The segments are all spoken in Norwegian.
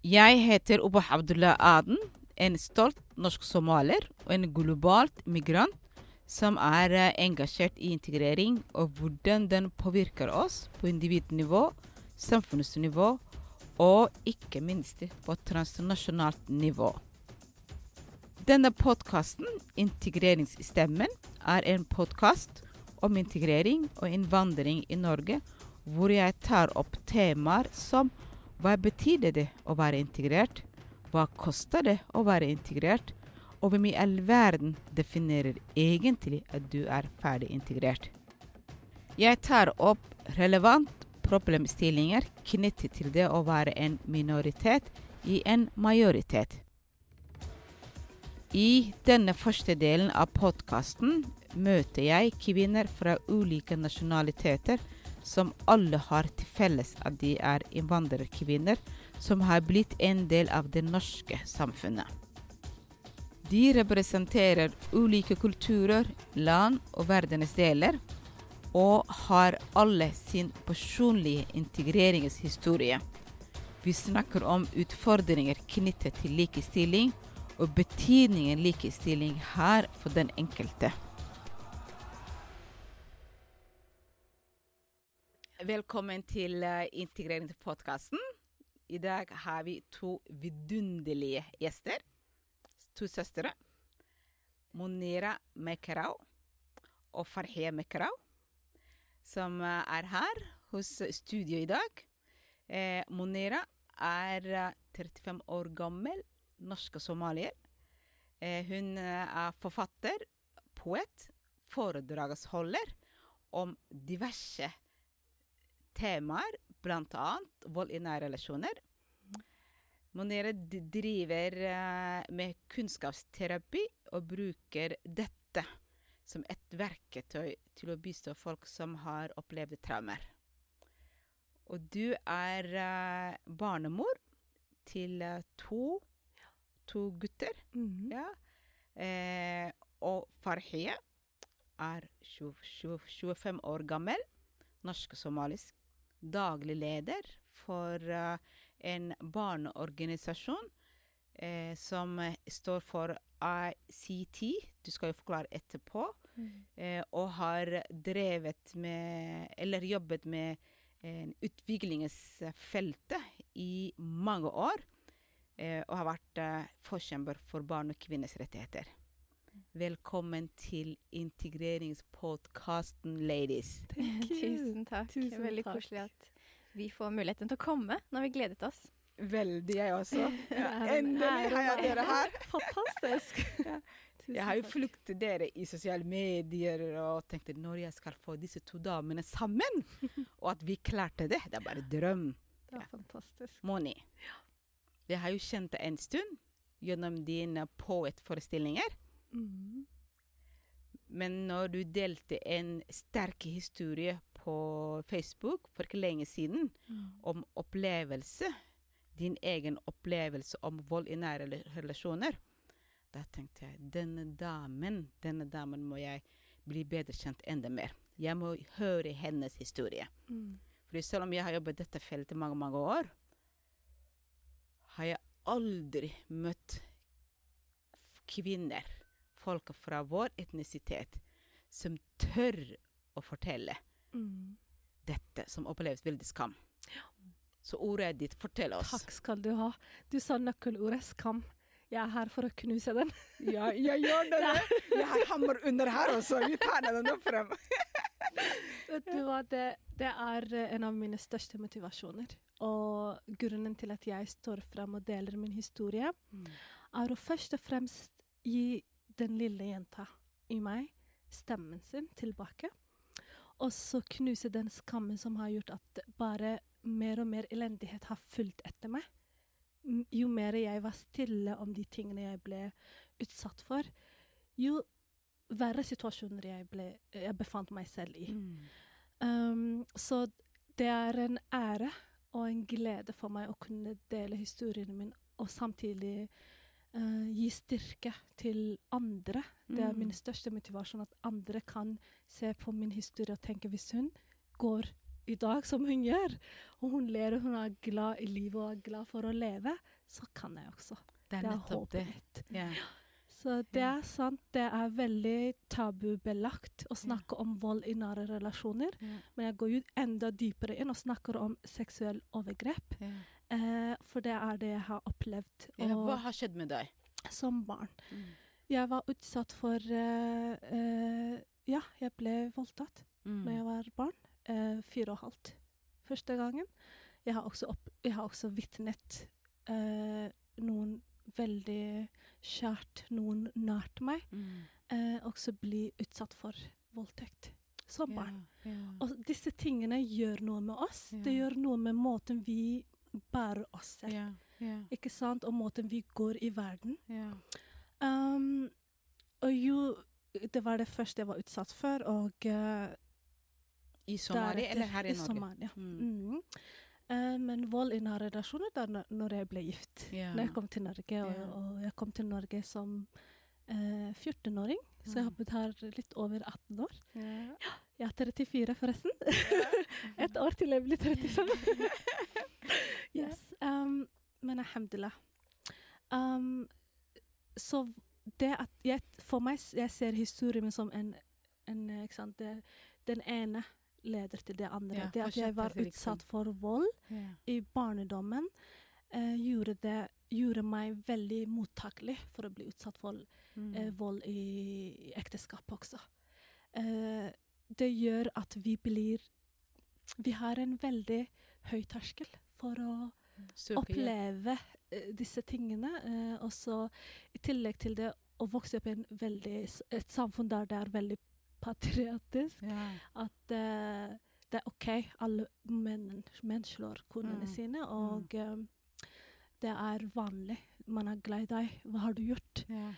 Jeg heter Oba Abdullah Aden, en stolt norsk somalier og en globalt migrant som er eh, engasjert i integrering og hvordan den påvirker oss på individnivå, samfunnsnivå og ikke minst på transnasjonalt nivå. Denne podkasten, Integreringsstemmen, er en podkast om integrering og innvandring i Norge, hvor jeg tar opp temaer som hva betyr det å være integrert? Hva koster det å være integrert? Og hvem i all verden definerer egentlig at du er ferdig integrert? Jeg tar opp relevant problemstillinger knyttet til det å være en minoritet i en majoritet. I denne første delen av podkasten møter jeg kvinner fra ulike nasjonaliteter som alle har til felles at de er innvandrerkvinner som har blitt en del av det norske samfunnet. De representerer ulike kulturer, land og verdensdeler, og har alle sin personlige integreringshistorie. Vi snakker om utfordringer knyttet til likestilling, og betydningen likestilling har for den enkelte. Velkommen til uh, integreringspodkasten. I dag har vi to vidunderlige gjester. To søstre. Monira Mekerau og Farhe Mekerau, som uh, er her hos studio i dag. Eh, Monira er uh, 35 år gammel, norsk og somalier. Eh, hun er forfatter, poet, foredragsholder om diverse temaer, bl.a. vold i nære relasjoner. Monere driver uh, med kunnskapsterapi og bruker dette som et verketøy til å bistå folk som har opplevd traumer. Og du er uh, barnemor til uh, to, to gutter. Mm -hmm. Ja. Eh, og Farhia er 20, 20, 25 år gammel, norsk-somalisk daglig leder for uh, en barneorganisasjon uh, som står for ICT, du skal jo forklare etterpå, mm. uh, og har drevet med, eller jobbet med utviklingsfeltet i mange år. og har vært forkjemper for barn og kvinners rettigheter. Velkommen til integreringspodkasten, ladies. Tusen takk. Tusen Veldig takk. koselig at vi får muligheten til å komme. Nå har vi gledet oss. Veldig, jeg også. Ja, endelig har jeg dere her. Fantastisk. Ja. Tusen Jeg har jo fulgt dere i sosiale medier og tenkte når jeg skal få disse to damene sammen, og at vi klarte det, det er bare drøm. Det var Ja. fantastisk. Moni, jeg har jo kjent deg en stund gjennom dine poetforestillinger. Mm. Men når du delte en sterk historie på Facebook for ikke lenge siden Mm. om opplevelse, din egen opplevelse om vold i nære relasjoner, da tenkte jeg denne damen, denne damen må jeg bli bedre kjent enda mer. Jeg må høre hennes historie. Mm. Fordi selv om jeg har jobbet i dette feltet mange, mange år, har jeg aldri møtt kvinner, folk fra vår etnisitet, som tør å fortelle Mm. dette som oppleves veldig skam. Så ordet ditt, fortell oss. Takk skal du ha. Du sa nøkkelordet skam. Jeg er her for å knuse den. Ja, jeg gjør det. Jeg har hammer under her også. Vi tar den nå frem. Vet du hva, det, det er en av mine største motivasjoner. Og grunnen til at jeg står frem og deler min historie, er å først og fremst gi den lille jenta i meg stemmen sin tilbake. Og så knuse den skammen som har gjort at bare mer og mer elendighet har fulgt etter meg. Jo mer jeg var stille om de tingene jeg ble utsatt for, jo verre situasjoner jeg, ble, jeg befant meg selv i. Mm. Um, så det er en ære og en glede for meg å kunne dele historien min, og samtidig eh, gi styrke til andre. Det er Mm. min største motivasjon, at andre kan se på min historie og tenke hvis hun går i dag som hun gjør, og hun ler og hun er glad i livet og er glad for å leve, så kan jeg også. Det er Det er håpet det. mitt. Yeah. Så det er sant, det er veldig tabubelagt å snakke om vold i nære relasjoner. Men jeg går jo enda dypere inn og snakker om seksuell overgrep. Ja. Eh, for det er det jeg har opplevd Ja, hva har skjedd med deg? som barn. Mm. Jeg var utsatt for eh, eh, Ja, jeg ble voldtatt Mm. da jeg var barn. Eh, fire og halvt første gangen. Jeg har også, opp, jeg har også vitnet eh, noen veldig kjært, noen nært meg, Mm. også bli utsatt for voldtekt som barn. Ja. Ja. Og disse tingene gjør noe med oss. Det gjør noe med måten vi bærer oss selv. Yeah, yeah. Ikke sant? Og måten vi går i verden. Yeah. Um, og jo Det var det første jeg var utsatt for, og uh, I Somalia eller her i Norge? Somalia. Mm. Mm. Eh, men vold i nære relasjoner da når- jeg ble gift. Yeah. Når jeg kom til Norge, og, og jeg kom til Norge som eh, 14-åring, så jeg har Mm. bodd her litt over 18 år. Ja. Jeg er 34, forresten. Et år til jeg blir 35. yes. Um, men alhamdulillah. Um, så det at jeg, For meg jeg ser historien min som en, en ikke sant, det, Den ene leder til det andre. Ja, det at jeg var utsatt for vold Ja. i barndommen, eh, gjorde, det, gjorde meg veldig mottakelig for å bli utsatt for Mm. eh, vold i, i ekteskap også. Eh, det gjør at vi blir Vi har en veldig høy terskel for å Super, oppleve ja. disse tingene. Eh, og så i tillegg til det å vokse opp i en veldig, et samfunn der det er veldig patriotisk. Ja. At eh, det er OK, alle menn, menn slår konene Mm. sine, og eh, det er vanlig. Man er glad i deg. Hva har du gjort? Ja.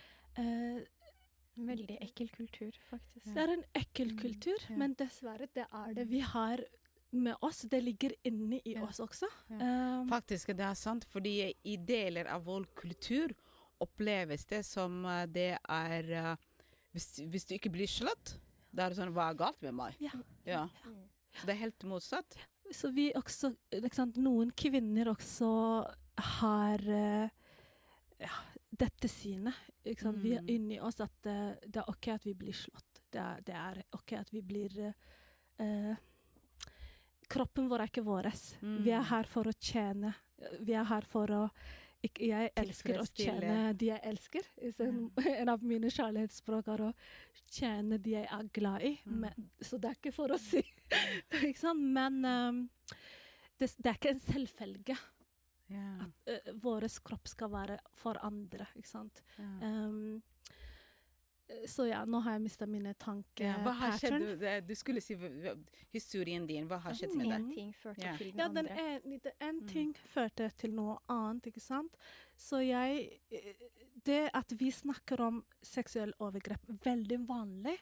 Veldig ekkel kultur, faktisk. Det er en ekkel Mm, kultur, ja. men dessverre, det er det vi har med oss. Det ligger inni i Ja. oss også. Ja. Um, Faktisk det er sant, fordi i deler av vår kultur oppleves det som eh, det er eh, hvis, hvis du ikke blir slått, da er det sånn Hva er galt med meg? Ja. Ja. Mm. Så det er helt motsatt. så vi også liksom, Noen kvinner også har eh, ja, dette synet. Ikke sant? Vi er Mm. inni oss at eh, det er OK at vi blir slått. Det er, det er OK at vi blir eh, Kroppen vår er ikke vår. Vi er Mm. her for å tjene. Vi er her for å ikke, Jeg elsker å tjene de jeg elsker. En, en av mine kjærlighetsspråk er å tjene de jeg er glad i. Mm. Men, så det er ikke for å si Ikke sant? Men um, det, det er ikke en selvfølge Ja. at uh, vår kropp skal være for andre. Ikke sant? Yeah. Um, så ja, nå har jeg mista mine tanker. Ja, hva har skjedd? Du, du skulle si historien din. Hva har skjedd med deg? Én ting førte Ja. til den Ja, den andre. ene, det en Mm. ting førte til noe annet, ikke sant. Så jeg eh, Det at vi snakker om seksuell overgrep, veldig vanlig.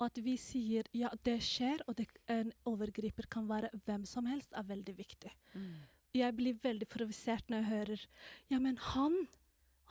Og at vi sier ja, det skjer, og det, en overgriper kan være hvem som helst, er veldig viktig. Mm. Jeg blir veldig provosert når jeg hører Ja, men han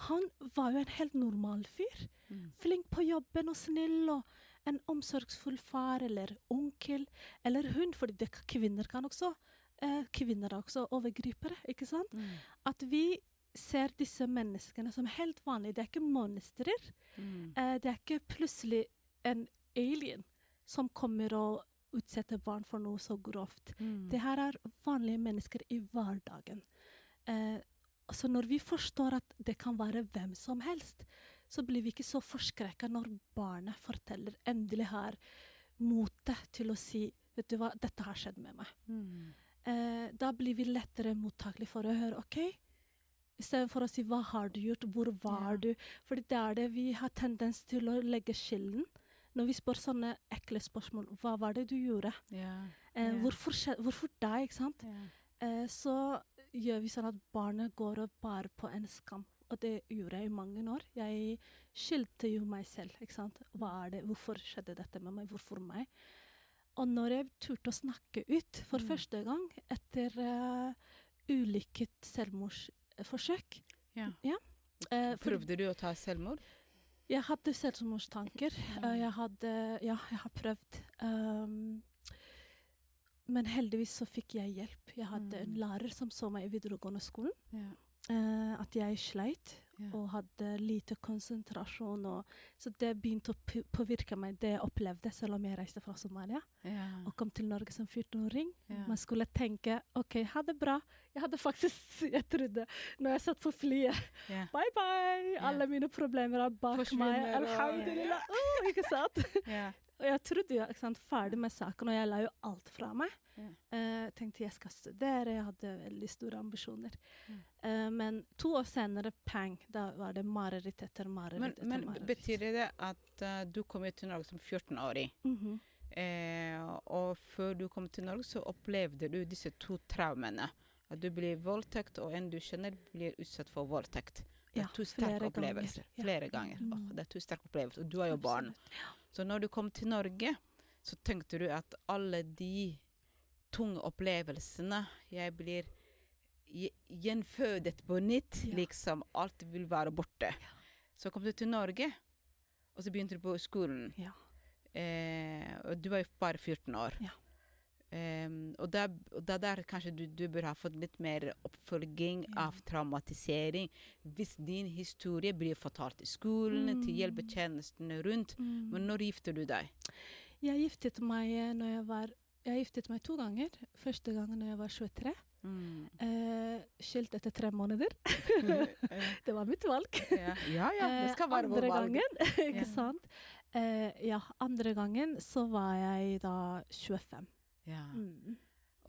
Han var jo en helt normal fyr. Mm. Flink på jobben og snill og en omsorgsfull far eller onkel eller hun, fordi det, kvinner kan også eh, Kvinner er også overgripere, ikke sant? Mm. At vi ser disse menneskene som helt vanlige. Det er ikke monstre. Mm. Eh, det er ikke plutselig en alien som kommer og utsetter barn for noe så grovt. Mm. Det her er vanlige mennesker i hverdagen. Eh, så når vi forstår at det kan være hvem som helst, så blir vi ikke så forskrekka når barnet forteller endelig har motet til å si Vet du hva, dette har skjedd med meg. Mm. Eh, da blir vi lettere mottakelig for å høre OK. Istedenfor å si 'hva har du gjort', 'hvor var Ja. du'? Fordi det er det vi har tendens til å legge skylden. Når vi spør sånne ekle spørsmål 'hva var det du gjorde'? Yeah. Eh, hvorfor, hvorfor deg? ikke sant? Ja. Eh, så gjør vi sånn at barnet går og bærer på en skam. Og det gjorde jeg i mange år. Jeg skyldte jo meg selv. ikke sant? Hva er det? Hvorfor skjedde dette med meg? Hvorfor meg? Og når jeg turte å snakke ut for Mm. første gang etter uh, ulykket selvmordsforsøk Ja. eh, for Prøvde du å ta selvmord? Jeg hadde selvmordstanker. Eh, jeg hadde Ja, jeg har prøvd. Um, men heldigvis så fikk jeg hjelp. Jeg hadde en Mm. lærer som så meg i videregående skolen. Ja. Uh, at jeg sleit Og hadde lite konsentrasjon. Og, så det begynte å påvirke meg, det jeg opplevde, selv om jeg reiste fra Somalia yeah. og kom til Norge som 14-åring. Yeah. Man skulle tenke OK, ha det bra. Jeg hadde faktisk Jeg trodde når jeg satt på flyet. Bye, bye! Alle mine problemer er bak meg. Forsvinner, og- Alhamdulillah. Oh, ikke sant? Ja. Og jeg trodde jo ikke sant, ferdig med saken, og jeg la jo alt fra meg. Yeah. Uh, tenkte jeg skal studere, jeg hadde veldig store ambisjoner. Mm. Uh, men to år senere, pang, da var det mareritt etter mareritt Men, etter men mareritt. betyr det at uh, du kom til Norge som 14-åring? Mhm. Eh, og før du kom til Norge, så opplevde du disse to traumene. At du blir voldtekt, og en du kjenner blir utsatt for voldtekt. Det er Ja, to sterke flere opplevelser. ganger. Ja. Flere ganger. Mm. Oh, det er to sterke opplevelser. Og du er jo barn. Absolutt. Så når du kom til Norge, så tenkte du at alle de tunge opplevelsene Jeg blir gjenfødet på nytt. Ja. Liksom alt vil være borte. Så kom du til Norge, og så begynte du på skolen. Ja. Eh, og du var jo bare 14 år. Ja. Em, og da, er der kanskje du, du bør ha fått litt mer oppfølging Ja. av traumatisering. Hvis din historie blir fortalt i skolen, til Mm. hjelpetjenestene rundt. Mm. Men når gifter du deg? Jeg giftet meg eh, når jeg var Jeg giftet meg to ganger. Første gangen når jeg var 23. Mm. Eh, skilt etter tre måneder. det var mitt valg. ja. ja, ja, det skal Eh, være vår andre valg. gangen, ikke sant? Eh, ja, andre gangen så var jeg da 25. Ja. Mm.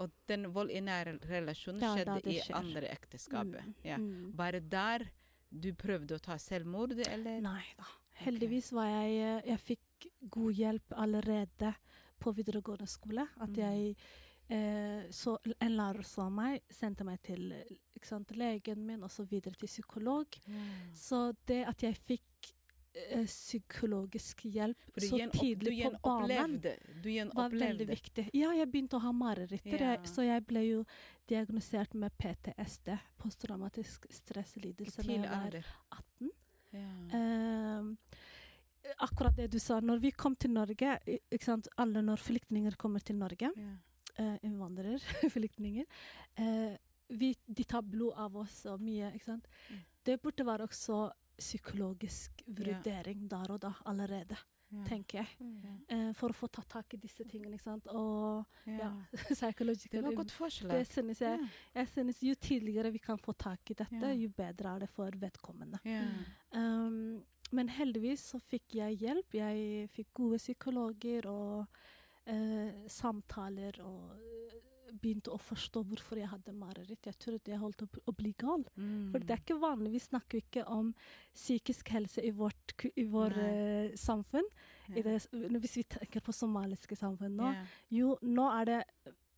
Og den vold i nære er skjedde da i andre ekteskapet. Mm. Ja. Mm. Var det der du prøvde å ta selvmord, eller? Nei da. Heldigvis var jeg eh, Jeg fikk god hjelp allerede på videregående skole. At Mm. jeg eh, så En lærer så meg, sendte meg til eh, sant, legen min og så videre til psykolog. Mm. Så det at jeg fikk psykologisk hjelp så opp, tidlig på banen. Du var veldig viktig. Ja, jeg begynte å ha mareritter, Ja. jeg- så jeg ble jo diagnosert med PTSD, posttraumatisk stresslidelse, da jeg var 18. Ja. Uh, akkurat det du sa, når vi kom til Norge, sant, alle når flyktninger kommer til Norge, Ja. uh, innvandrere, flyktninger, eh, vi, de tar blod av oss og mye, ikke sant. Mm. Det burde være også psykologisk vurdering der og da allerede, Ja. tenker jeg. Mm. Eh, for å få tatt tak i disse tingene, ikke sant. Og Ja. ja, Det psychological var godt forslag. Det synes jeg. Ja. Jeg synes jo tidligere vi kan få tak i dette, Ja. jo bedre er det for vedkommende. Ja. Um, men heldigvis så fikk jeg hjelp. Jeg fikk gode psykologer og uh, samtaler og begynte å forstå hvorfor jeg hadde mareritt. Jeg trodde jeg holdt på å bli gal. For det er Mm. ikke vanlig. Vi snakker ikke om psykisk helse i vårt, i vår eh, samfunn. Ja. I det, hvis vi tenker på somaliske samfunn nå. Ja. Jo, nå er det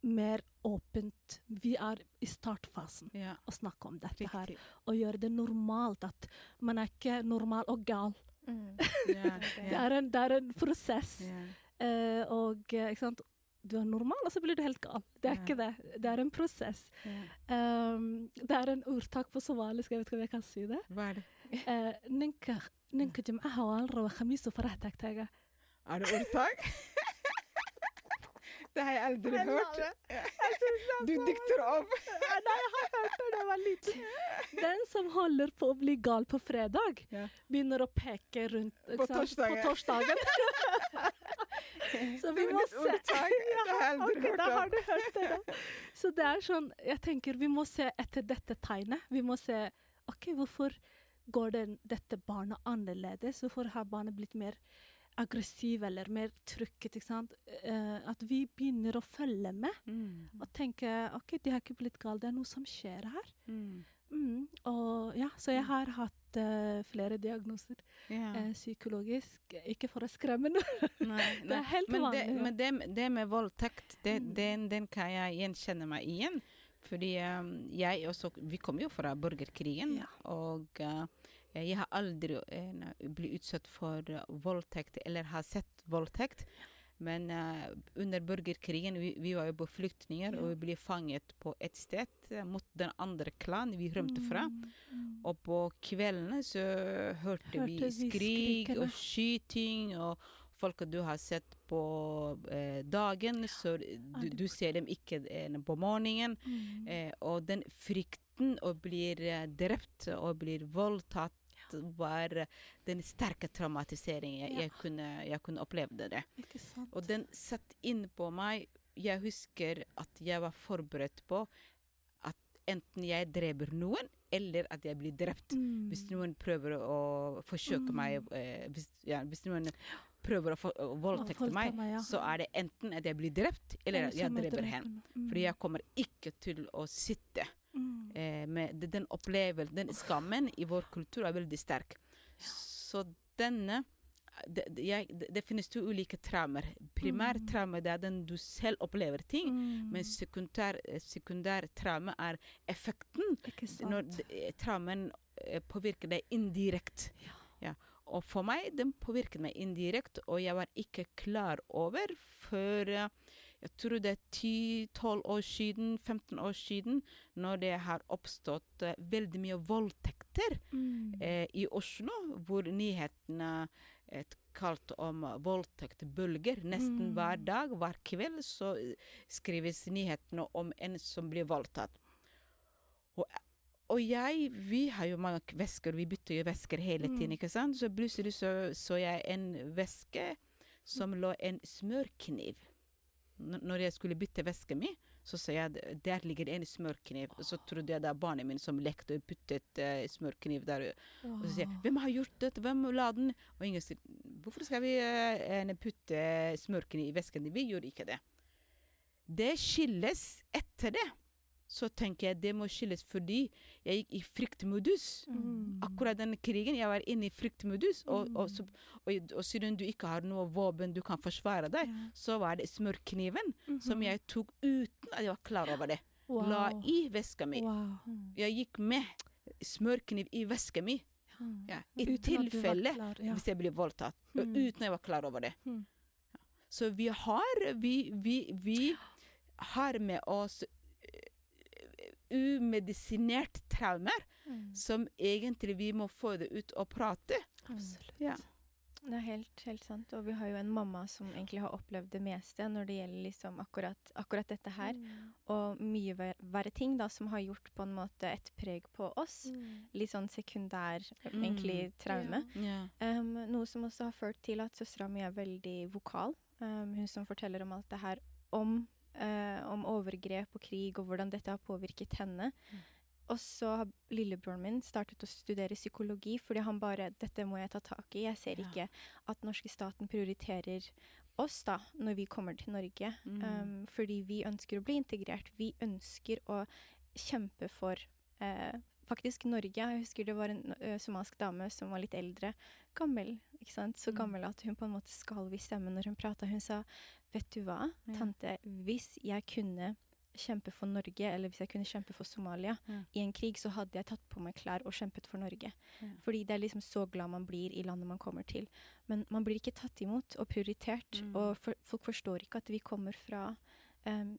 mer åpent. Vi er i startfasen Ja. å snakke om dette her. Riktig. Og gjøre det normalt. At man er ikke normal og gal. Mm. Ja. Det er en, det er en prosess. Yeah. Uh, og eh? Du er normal, og så blir du helt gal. Det er Ja. ikke det. Det er en prosess. Ja. Um, det er en ordtak på somalisk, jeg vet ikke om jeg kan si det. Hva er det? Ninka ninka oo faraha. Er det ordtak? det har jeg aldri Jeg hørt. Du dikter opp. Nei, jeg har hørt det da jeg var liten. Den som holder på å bli gal på fredag, begynner å peke rundt På torsdagen. På torsdagen. Så vi må se. ordtak. Det jeg aldri Ok, hørt da har du hørt det, da. Så det er sånn Jeg tenker vi må se etter dette tegnet. Vi må se OK, hvorfor går den, dette barnet annerledes? Hvorfor har barnet blitt mer aggressiv eller mer trykket? ikke sant? Eh, at vi begynner å følge med Mm. og tenke OK, de har ikke blitt gale, det er noe som skjer her. Mm. Mm, og ja, Så jeg har hatt eh, flere diagnoser Ja. eh, psykologisk. Ikke for å skremme noen. Det er helt men vanlig, Det, men det, det med voldtekt, det, Mm. den, den kan jeg gjenkjenne meg igjen. Fordi um, jeg også Vi kommer jo fra borgerkrigen, Ja. og uh, jeg har aldri blitt utsatt for voldtekt eller har sett voldtekt. Men uh, under borgerkrigen, vi, vi var jo på flyktninger, og vi ble fanget på et sted uh, mot den andre klanen vi rømte fra. Mm, mm. Og på kveldene så hørte, vi Hørte vi skrik vi og skyting, og folk du har sett på eh, dagen, så du, du ser dem ikke eh, på morgenen. Mm. Eh, og den frykten å bli eh, drept og bli voldtatt var den sterke traumatiseringen. Ja. jeg, kunne, jeg kunne oppleve det. Og den satt inn på meg. Jeg husker at jeg var forberedt på at enten jeg dreper noen, eller at jeg blir drept. Mm. Hvis noen prøver å forsøke Mm. meg eh, hvis, ja, hvis noen prøver å, få- å voldtekte meg, meg, ja. så er det enten at jeg blir drept, eller at jeg dreper henne. henne. Mm. Fordi jeg kommer ikke til å sitte Mm. eh, med den opplevelsen, den skammen i vår kultur er veldig sterk. Så denne det, jeg, det, finnes to ulike traumer. Primærtraume det er den du selv opplever ting. Mm. Men sekundær, sekundær traume er effekten når eh, traumen eh, påvirker deg indirekte. Ja. Og for meg, den påvirket meg indirekte, og jeg var ikke klar over før eh, jeg tror det er 10-12 år siden, 15 år siden, når det har oppstått eh, veldig mye voldtekter Mm. eh, i Oslo, hvor nyhetene et kalt om voldtektbølger. Nesten Mm. hver dag, hver kveld, så eh, skrives nyhetene om en som blir voldtatt. Og, og jeg, vi har jo mange vesker, vi bytter jo vesker hele tiden, Mm. ikke sant? Så plutselig så, så jeg en veske som lå en smørkniv. Når jeg skulle bytte vesken min, så sa jeg at der ligger en smørkniv. Så trodde jeg det er barnet mitt som lekte og puttet uh, smørkniv der. Og så sier jeg 'Hvem har gjort dette? Hvem la den?' Og ingen sier 'Hvorfor skal vi uh, putte smørkniv i vesken?' Vi gjør ikke det. Det skilles etter det. Så tenker jeg det må skilles fordi jeg gikk i fryktmodus. Mm. Akkurat denne krigen, jeg var inne i fryktmodus. Og, og, så, og, og siden du ikke har noe våpen du kan forsvare deg, Ja. så var det smørkniven som Mhm. jeg tok uten at jeg var klar over det. wow. La i veska mi. Wow. Jeg gikk med smørkniv i veska mi. Mm. Ja, I tilfelle klar, ja. hvis jeg blir voldtatt. og Mm. Uten at jeg var klar over det. Mm. Så vi har Vi, vi, vi har med oss umedisinert traumer Mm. som egentlig vi må få det ut og prate. Absolutt. Ja. Det er helt, helt sant. Og vi har jo en mamma som egentlig har opplevd det meste når det gjelder liksom akkurat, akkurat dette her. Mm. Og mye ver verre ting da, som har gjort på en måte et preg på oss. Mm. Litt sånn sekundær, Mm. egentlig, traume. Yeah. Um, noe som også har ført til at søstera mi er veldig vokal. Um, hun som forteller om alt det her om, eh, om overgrep og krig, og hvordan dette har påvirket henne. Mm. Og så har lillebroren min startet å studere psykologi, fordi han bare Dette må jeg ta tak i. Jeg ser Ja. ikke at norske staten prioriterer oss da, når vi kommer til Norge. Mm. Um, fordi vi ønsker å bli integrert. Vi ønsker å kjempe for eh, faktisk Norge. Jeg husker det var en somalisk dame som var litt eldre. Gammel. ikke sant? Så Mm. gammel at hun på en måte skalv i stemmen når hun prata. Hun sa, 'Vet du hva, tante, hvis jeg kunne kjempe for Norge, eller hvis jeg kunne kjempe for Somalia Ja. i en krig, så hadde jeg tatt på meg klær og kjempet for Norge. Ja. Fordi det er liksom så glad man blir i landet man kommer til. Men man blir ikke tatt imot og prioritert, Mm. og for, folk forstår ikke at vi kommer fra ple-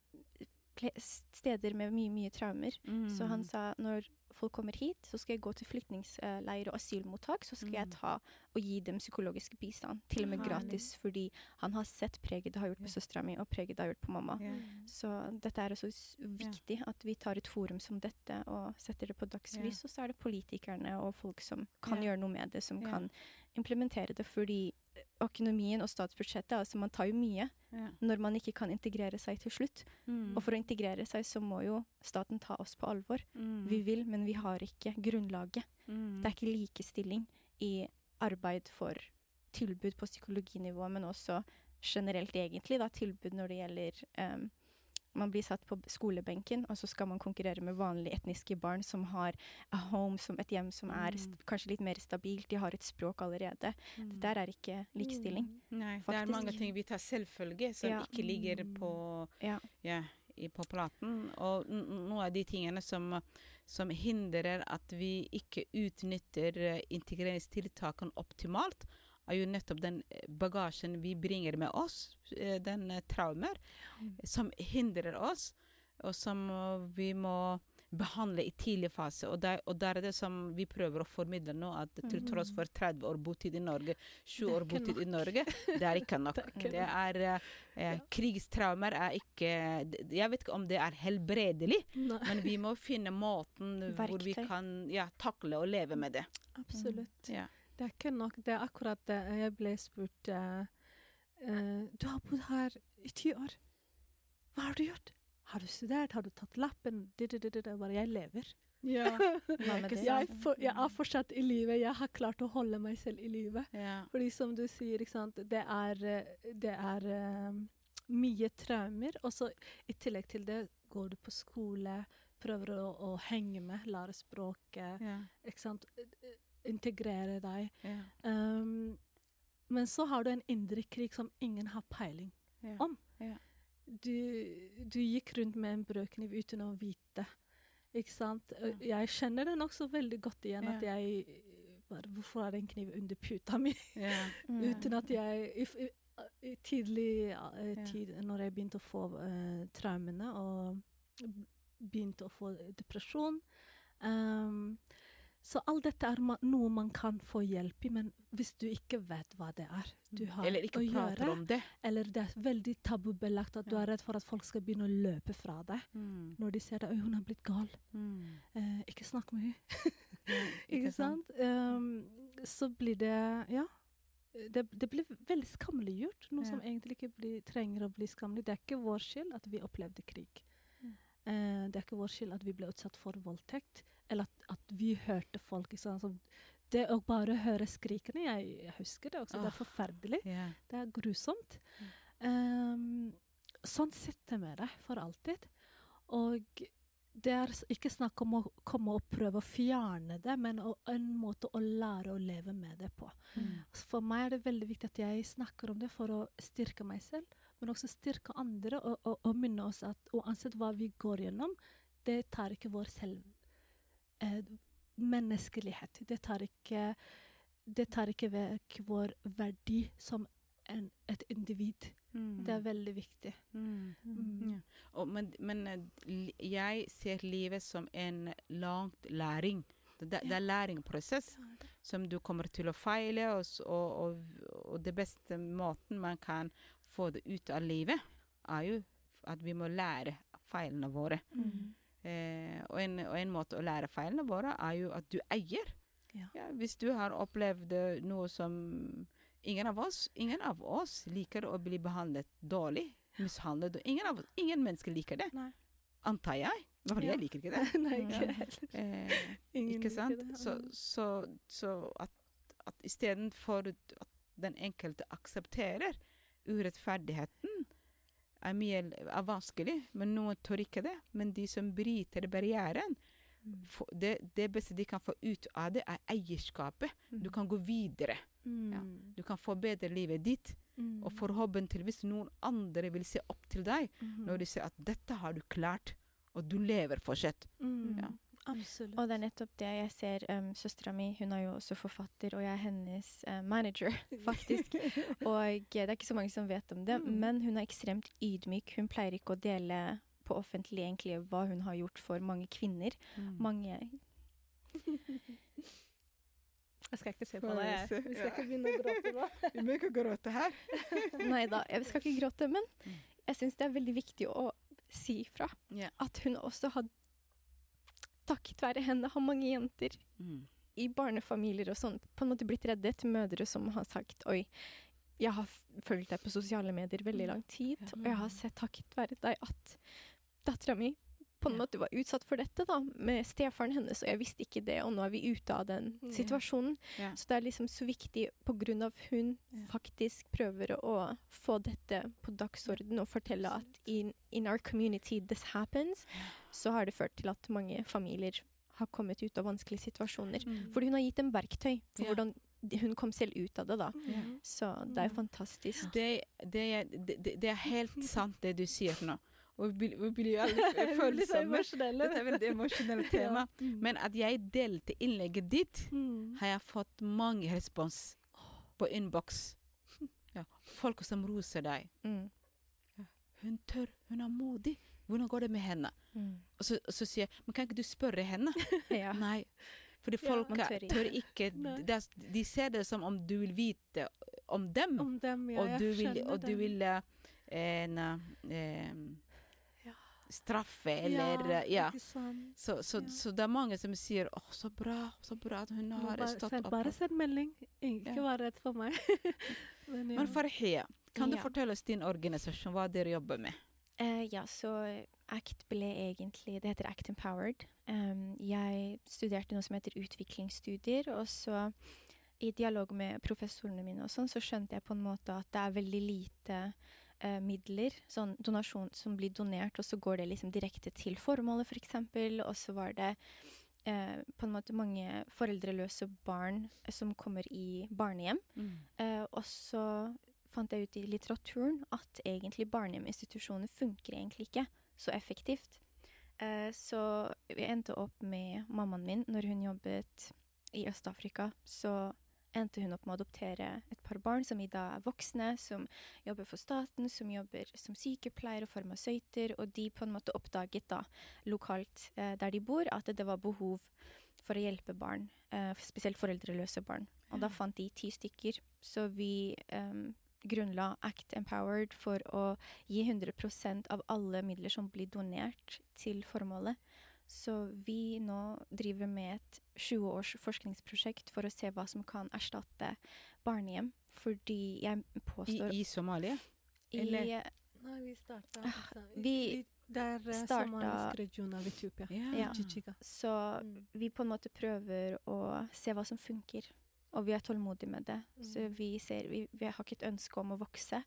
steder med mye, mye traumer. Så Mm. han sa når folk kommer hit, så skal jeg gå til flyktningleir og asylmottak, så skal jeg Mm. ta og gi dem psykologisk bistand. Til og med gratis, fordi han har sett preget det har gjort på yeah. søstera mi, og preget det har gjort på mamma. Yeah. Så dette er også viktig, at vi tar et forum som dette og setter det på dagslys. Og så er det politikerne og folk som kan gjøre noe med det, som kan implementere det. Fordi økonomien og statsbudsjettet, altså man tar jo mye Ja. når man ikke kan integrere seg til slutt. Mm. Og for å integrere seg, så må jo staten ta oss på alvor. Mm. Vi vil, men vi har ikke grunnlaget. Mm. Det er ikke likestilling i arbeid for tilbud på psykologinivå, men også generelt egentlig, da, tilbud når det gjelder em, man blir satt på skolebenken, og så skal man konkurrere med vanlige etniske barn som har a home, som et hjem som er Mm. kanskje litt mer stabilt. De har et språk allerede. Mm. Det der er ikke likestilling. Nei, det er mange ting vi tar selvfølge som Ja. ikke ligger Mm. på, Ja. ja, i, på platen. Og n- n- noe av de tingene som, som hindrer at vi ikke utnytter eh, integreringstiltakene optimalt, er jo nettopp den eh, bagasjen vi bringer med oss, eh, den eh, traumer, Mm. som hindrer oss, og som vi må behandle i tidlig fase. Og der, og der er det som vi prøver å formidle nå, at til tross for 30 år botid i Norge, 20 er år botid i. Norge, det er ikke nok. Det er det er eh, Krigstraumer er ikke Jeg vet ikke om det er helbredelig, Nei, men vi må finne måten hvor vi kan ja, takle og leve med det. absolutt. Ja. Det er ikke nok. Det er akkurat det jeg ble spurt uh, Du har bodd her i ti år. Hva har du gjort? Har du studert? Har du tatt lappen? Det, det, det, det, det. Bare jeg lever. Ja. Jeg, for, jeg er fortsatt i live. Jeg har klart å holde meg selv i live. Ja. Fordi som du sier, det er, eh, det er eh, mye traumer. Og så i tillegg til det går du på skole, prøver å, å henge med, lære språket, Ja. ikke sant, integrere deg. Ja. Um, men så har du en indre krig som ingen har peiling. Ja. Om. Ja. Du, du gikk rundt med en brødkniv uten å vite. Ikke sant? Jeg kjenner det nokså veldig godt igjen at jeg bare, Hvorfor er det en kniv under puta mi? Ja. Mm. Uten at jeg i, f- i, tidlig Ja. tid, når jeg begynte å få uh, traumene og begynte å få depresjon um, Så alt dette er noe man kan få hjelp i, men hvis du ikke vet hva det er du har Mm. Eller ikke å prater gjøre, om det. eller det er veldig tabubelagt at du er redd for at folk skal begynne å løpe fra deg når de ser deg 'Oi, hun har blitt gal'. Mm. Eh, ikke snakk med henne. Ikke sant? Um, så blir det Ja. Det, det blir veldig skammeliggjort. Noe Ja. som egentlig ikke blir, trenger å bli skammelig. Det er ikke vår skyld at vi opplevde krig. Mm. Eh, det er ikke vår skyld at vi ble utsatt for voldtekt, eller at, at vi hørte folk sant? Som, Det å bare høre skrikene Jeg, jeg husker det også. Det er forferdelig. Yeah. Det er grusomt. Um, sånn sitter med deg for alltid. Og det er ikke snakk om å komme og prøve å fjerne det, men å, en måte å lære å leve med det på. Mm. For meg er det veldig viktig at jeg snakker om det for å styrke meg selv, men også styrke andre og, og, og minne oss at uansett hva vi går gjennom, det tar ikke vår selv... Eh, menneskelighet. Det tar ikke det tar ikke vekk vår verdi som en, et individ. Det er veldig viktig. Mm. Mm. Ja. Og, men men eh, jeg ser livet som en lang læring. Det, det er læringsprosess som du kommer til å feile, og, og, og det beste måten man kan få det ut av livet, er jo at vi må lære feilene våre. Mm. Eh, og, en, og en måte å lære feilene våre er jo at du eier. Ja. hvis du har opplevd eh, noe som ingen av oss Ingen av oss liker å bli behandlet dårlig, mishandlet. Ingen, av, ingen mennesker liker det, Nei. antar jeg. I hvert fall Ja. jeg liker ikke det. Nei, ikke heller. Eh, ikke liker sant? det. Så, så, så at, at istedenfor at den enkelte aksepterer urettferdigheten, er mye er vanskelig, men noen tør ikke det. Men de som bryter barrieren, for, det, det beste de kan få ut av det, er eierskapet. Du kan gå videre. Ja. Mm. Du kan forbedre livet ditt. Mm. Og forhåpentligvis noen andre vil se opp til deg mm. når de ser at 'dette har du klart', og du lever fortsatt. Mm. Ja. Absolutt. Og det er nettopp det jeg ser. Um, Søstera mi hun er jo også forfatter, og jeg er hennes uh, manager, faktisk. Og eh, det er ikke så mange som vet om det, Mm. men hun er ekstremt ydmyk. Hun pleier ikke å dele på offentlig egentlig hva hun har gjort for mange kvinner. Mm. Mange Jeg skal ikke se på deg. vi jeg. Vi skal Ja. ikke begynne å gråte nå. Vi må ikke gråte her. Nei da, jeg skal ikke gråte, men Mm. jeg syns det er veldig viktig å si ifra. Ja. At hun også har Takket være henne har mange jenter Mm. i barnefamilier og sånn på en måte blitt reddet. Mødre som har sagt oi, jeg har fulgt deg på sosiale medier veldig lang tid, og jeg har sett takket være deg at dattera mi på en måte var utsatt for dette da, med stefaren hennes, og jeg visste ikke det, og nå er vi ute av den situasjonen. Ja. Så det er liksom så viktig på grunn av hun Ja. faktisk prøver å få dette på dagsorden og fortelle at in, in our community this happens, så har det ført til at mange familier har kommet ut av vanskelige situasjoner. Mm. Fordi hun har gitt dem verktøy for Ja. hvordan hun kom selv ut av det, da. Mm. Så det er fantastisk. Det, det, er- det- det er helt sant det du sier nå. Og vi blir- vi blir jo alle Jeg blir litt så følsomme. Dette er veldig emosjonelt tema. Ja. Mm. Men at jeg delte innlegget ditt, Mm. har jeg fått mange respons på innboks. Ja. Folk som roser deg. Mm. Hun tør, hun er modig. Hvordan går det med henne? Mm. Og så, og så sier jeg Men kan ikke du spørre henne? Ja. Nei. Fordi folk eh, tør tør ikke de, De ser det som om du vil vite om dem. Om dem, ja. og du vil, og du vil eh, en, eh, Ja. Straffe eller Ja, Ja. ikke sant. Så, så, Ja. så det er mange som sier 'Å, så bra, så bra at hun har bare, stått send, opp'. bare send melding. Ikke Ja. vær redd for meg. Men, ja. Men Farhia, kan du Ja. fortelle oss din organisasjon, hva dere jobber med? Eh, ja, så ACT ble egentlig Det heter ACT Empowered. Um, jeg studerte noe som heter utviklingsstudier, og så i dialog med professorene mine og sånn, så skjønte jeg på en måte at det er veldig lite eh, midler, sånn donasjon som blir donert, og så går det liksom direkte til formålet, f.eks. eksempel, Og så var det eh, på en måte mange foreldreløse barn eh, som kommer i barnehjem. Eh, og så fant jeg ut i litteraturen at egentlig barnehjeminstitusjoner funker egentlig ikke så effektivt. Eh, så vi endte opp med mammaen min når hun jobbet i Øst-Afrika. Så endte hun opp med å adoptere et par barn som i dag er voksne, som jobber for staten, som jobber som sykepleier og farmasøyter, og de på en måte oppdaget da lokalt eh, der de bor, at det var behov for å hjelpe barn, eh, spesielt foreldreløse barn. Og da fant de ti stykker. Så vi eh, grunnla Act Empowered for å gi 100% av alle midler som blir donert til formålet. Så vi nå driver med et 20 års forskningsprosjekt for å se hva som kan erstatte barnehjem. Fordi jeg påstår I Somalia? i, eller- Nei, vi starta Ah, altså, vi der er eh, starta- somalisk region av Etiopia. Ja. Så Mm. vi på en måte prøver å se hva som funker. Og vi er tålmodige med det. Så Mm. vi, ser, vi, vi har ikke et ønske om å vokse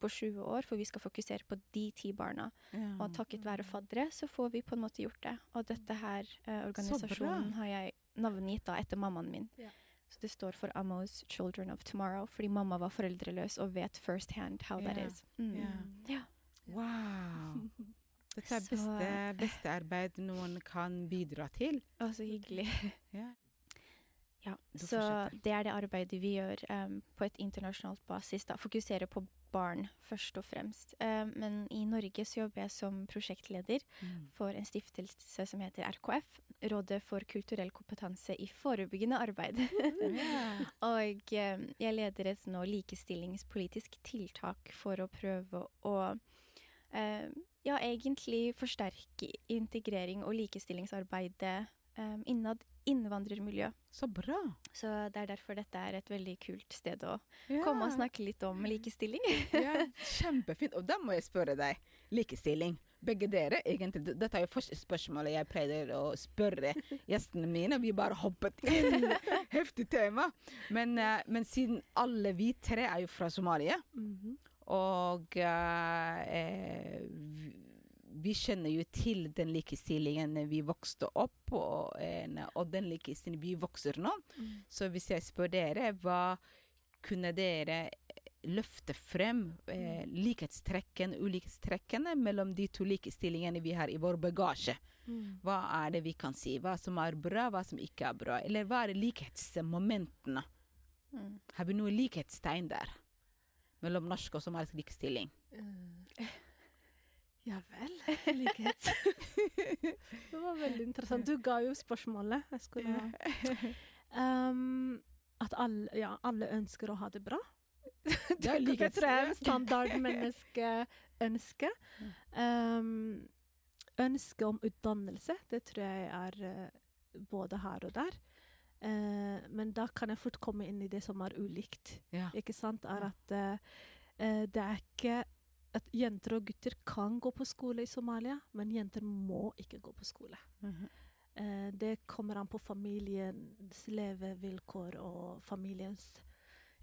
på 20 år, for vi skal fokusere på de ti barna. Ja. Og takket være faddere så får vi på en måte gjort det. Og dette her, eh, organisasjonen, har jeg navngitt da etter mammaen min. Ja. Så det står for Amos Children of Tomorrow, fordi mamma var foreldreløs og vet first hand how that is. Mm. Yeah. Ja. Wow. Dette er Så- beste, beste arbeid noen kan bidra til. Å, så hyggelig. Ja. Ja, så det er det arbeidet vi gjør um, på et internasjonalt basis. da, Fokuserer på barn først og fremst. Um, men i Norge så jobber jeg som prosjektleder Mm. for en stiftelse som heter RKF. Rådet for kulturell kompetanse i forebyggende arbeid. yeah. og um, jeg leder et nå likestillingspolitisk tiltak for å prøve å ja, egentlig forsterke integrering og likestillingsarbeidet innad innvandrermiljø. Så bra. Så det er derfor dette er et veldig kult sted å Ja. komme og snakke litt om likestilling. Ja, kjempefint. Og da må jeg spørre deg. Likestilling. Begge dere, egentlig. Dette er jo første spørsmålet jeg pleier å spørre gjestene mine. Vi bare hoppet inn. Heftig tema. Men, eh, men siden alle vi tre er jo fra Somalia, Mhm. og eh, eh, vi- kjenner jo til den likestillingen vi vokste opp, og, og den likestillingen vi vokser nå. Mm. Så hvis jeg spør dere, hva kunne dere løfte frem eh, likhetstrekken, ulikhetstrekkene mellom de to likestillingene vi har i vår bagasje? Mm. Hva er det vi kan si? Hva som er bra, hva som ikke er bra? Eller hva er likhetsmomentene? Mm. Har vi noe likhetstegn der? Mellom norsk og somalisk likestilling? Eh, Ja vel. Likhet. det var veldig interessant. Du ga jo spørsmålet. Jeg skulle um, At alle, ja, alle ønsker å ha det bra. Det er Det tror jeg er likhets... standardmenneskeønske. Um, ønske om utdannelse, det tror jeg er eh, både her og der. Uh, men da kan jeg fort komme inn i det som er ulikt. Ja. Ikke sant? Er at eh, eh, det er ikke at jenter og gutter kan gå på skole i Somalia, men jenter må ikke gå på skole. Mhm. Eh, det kommer an på familiens levevilkår og familiens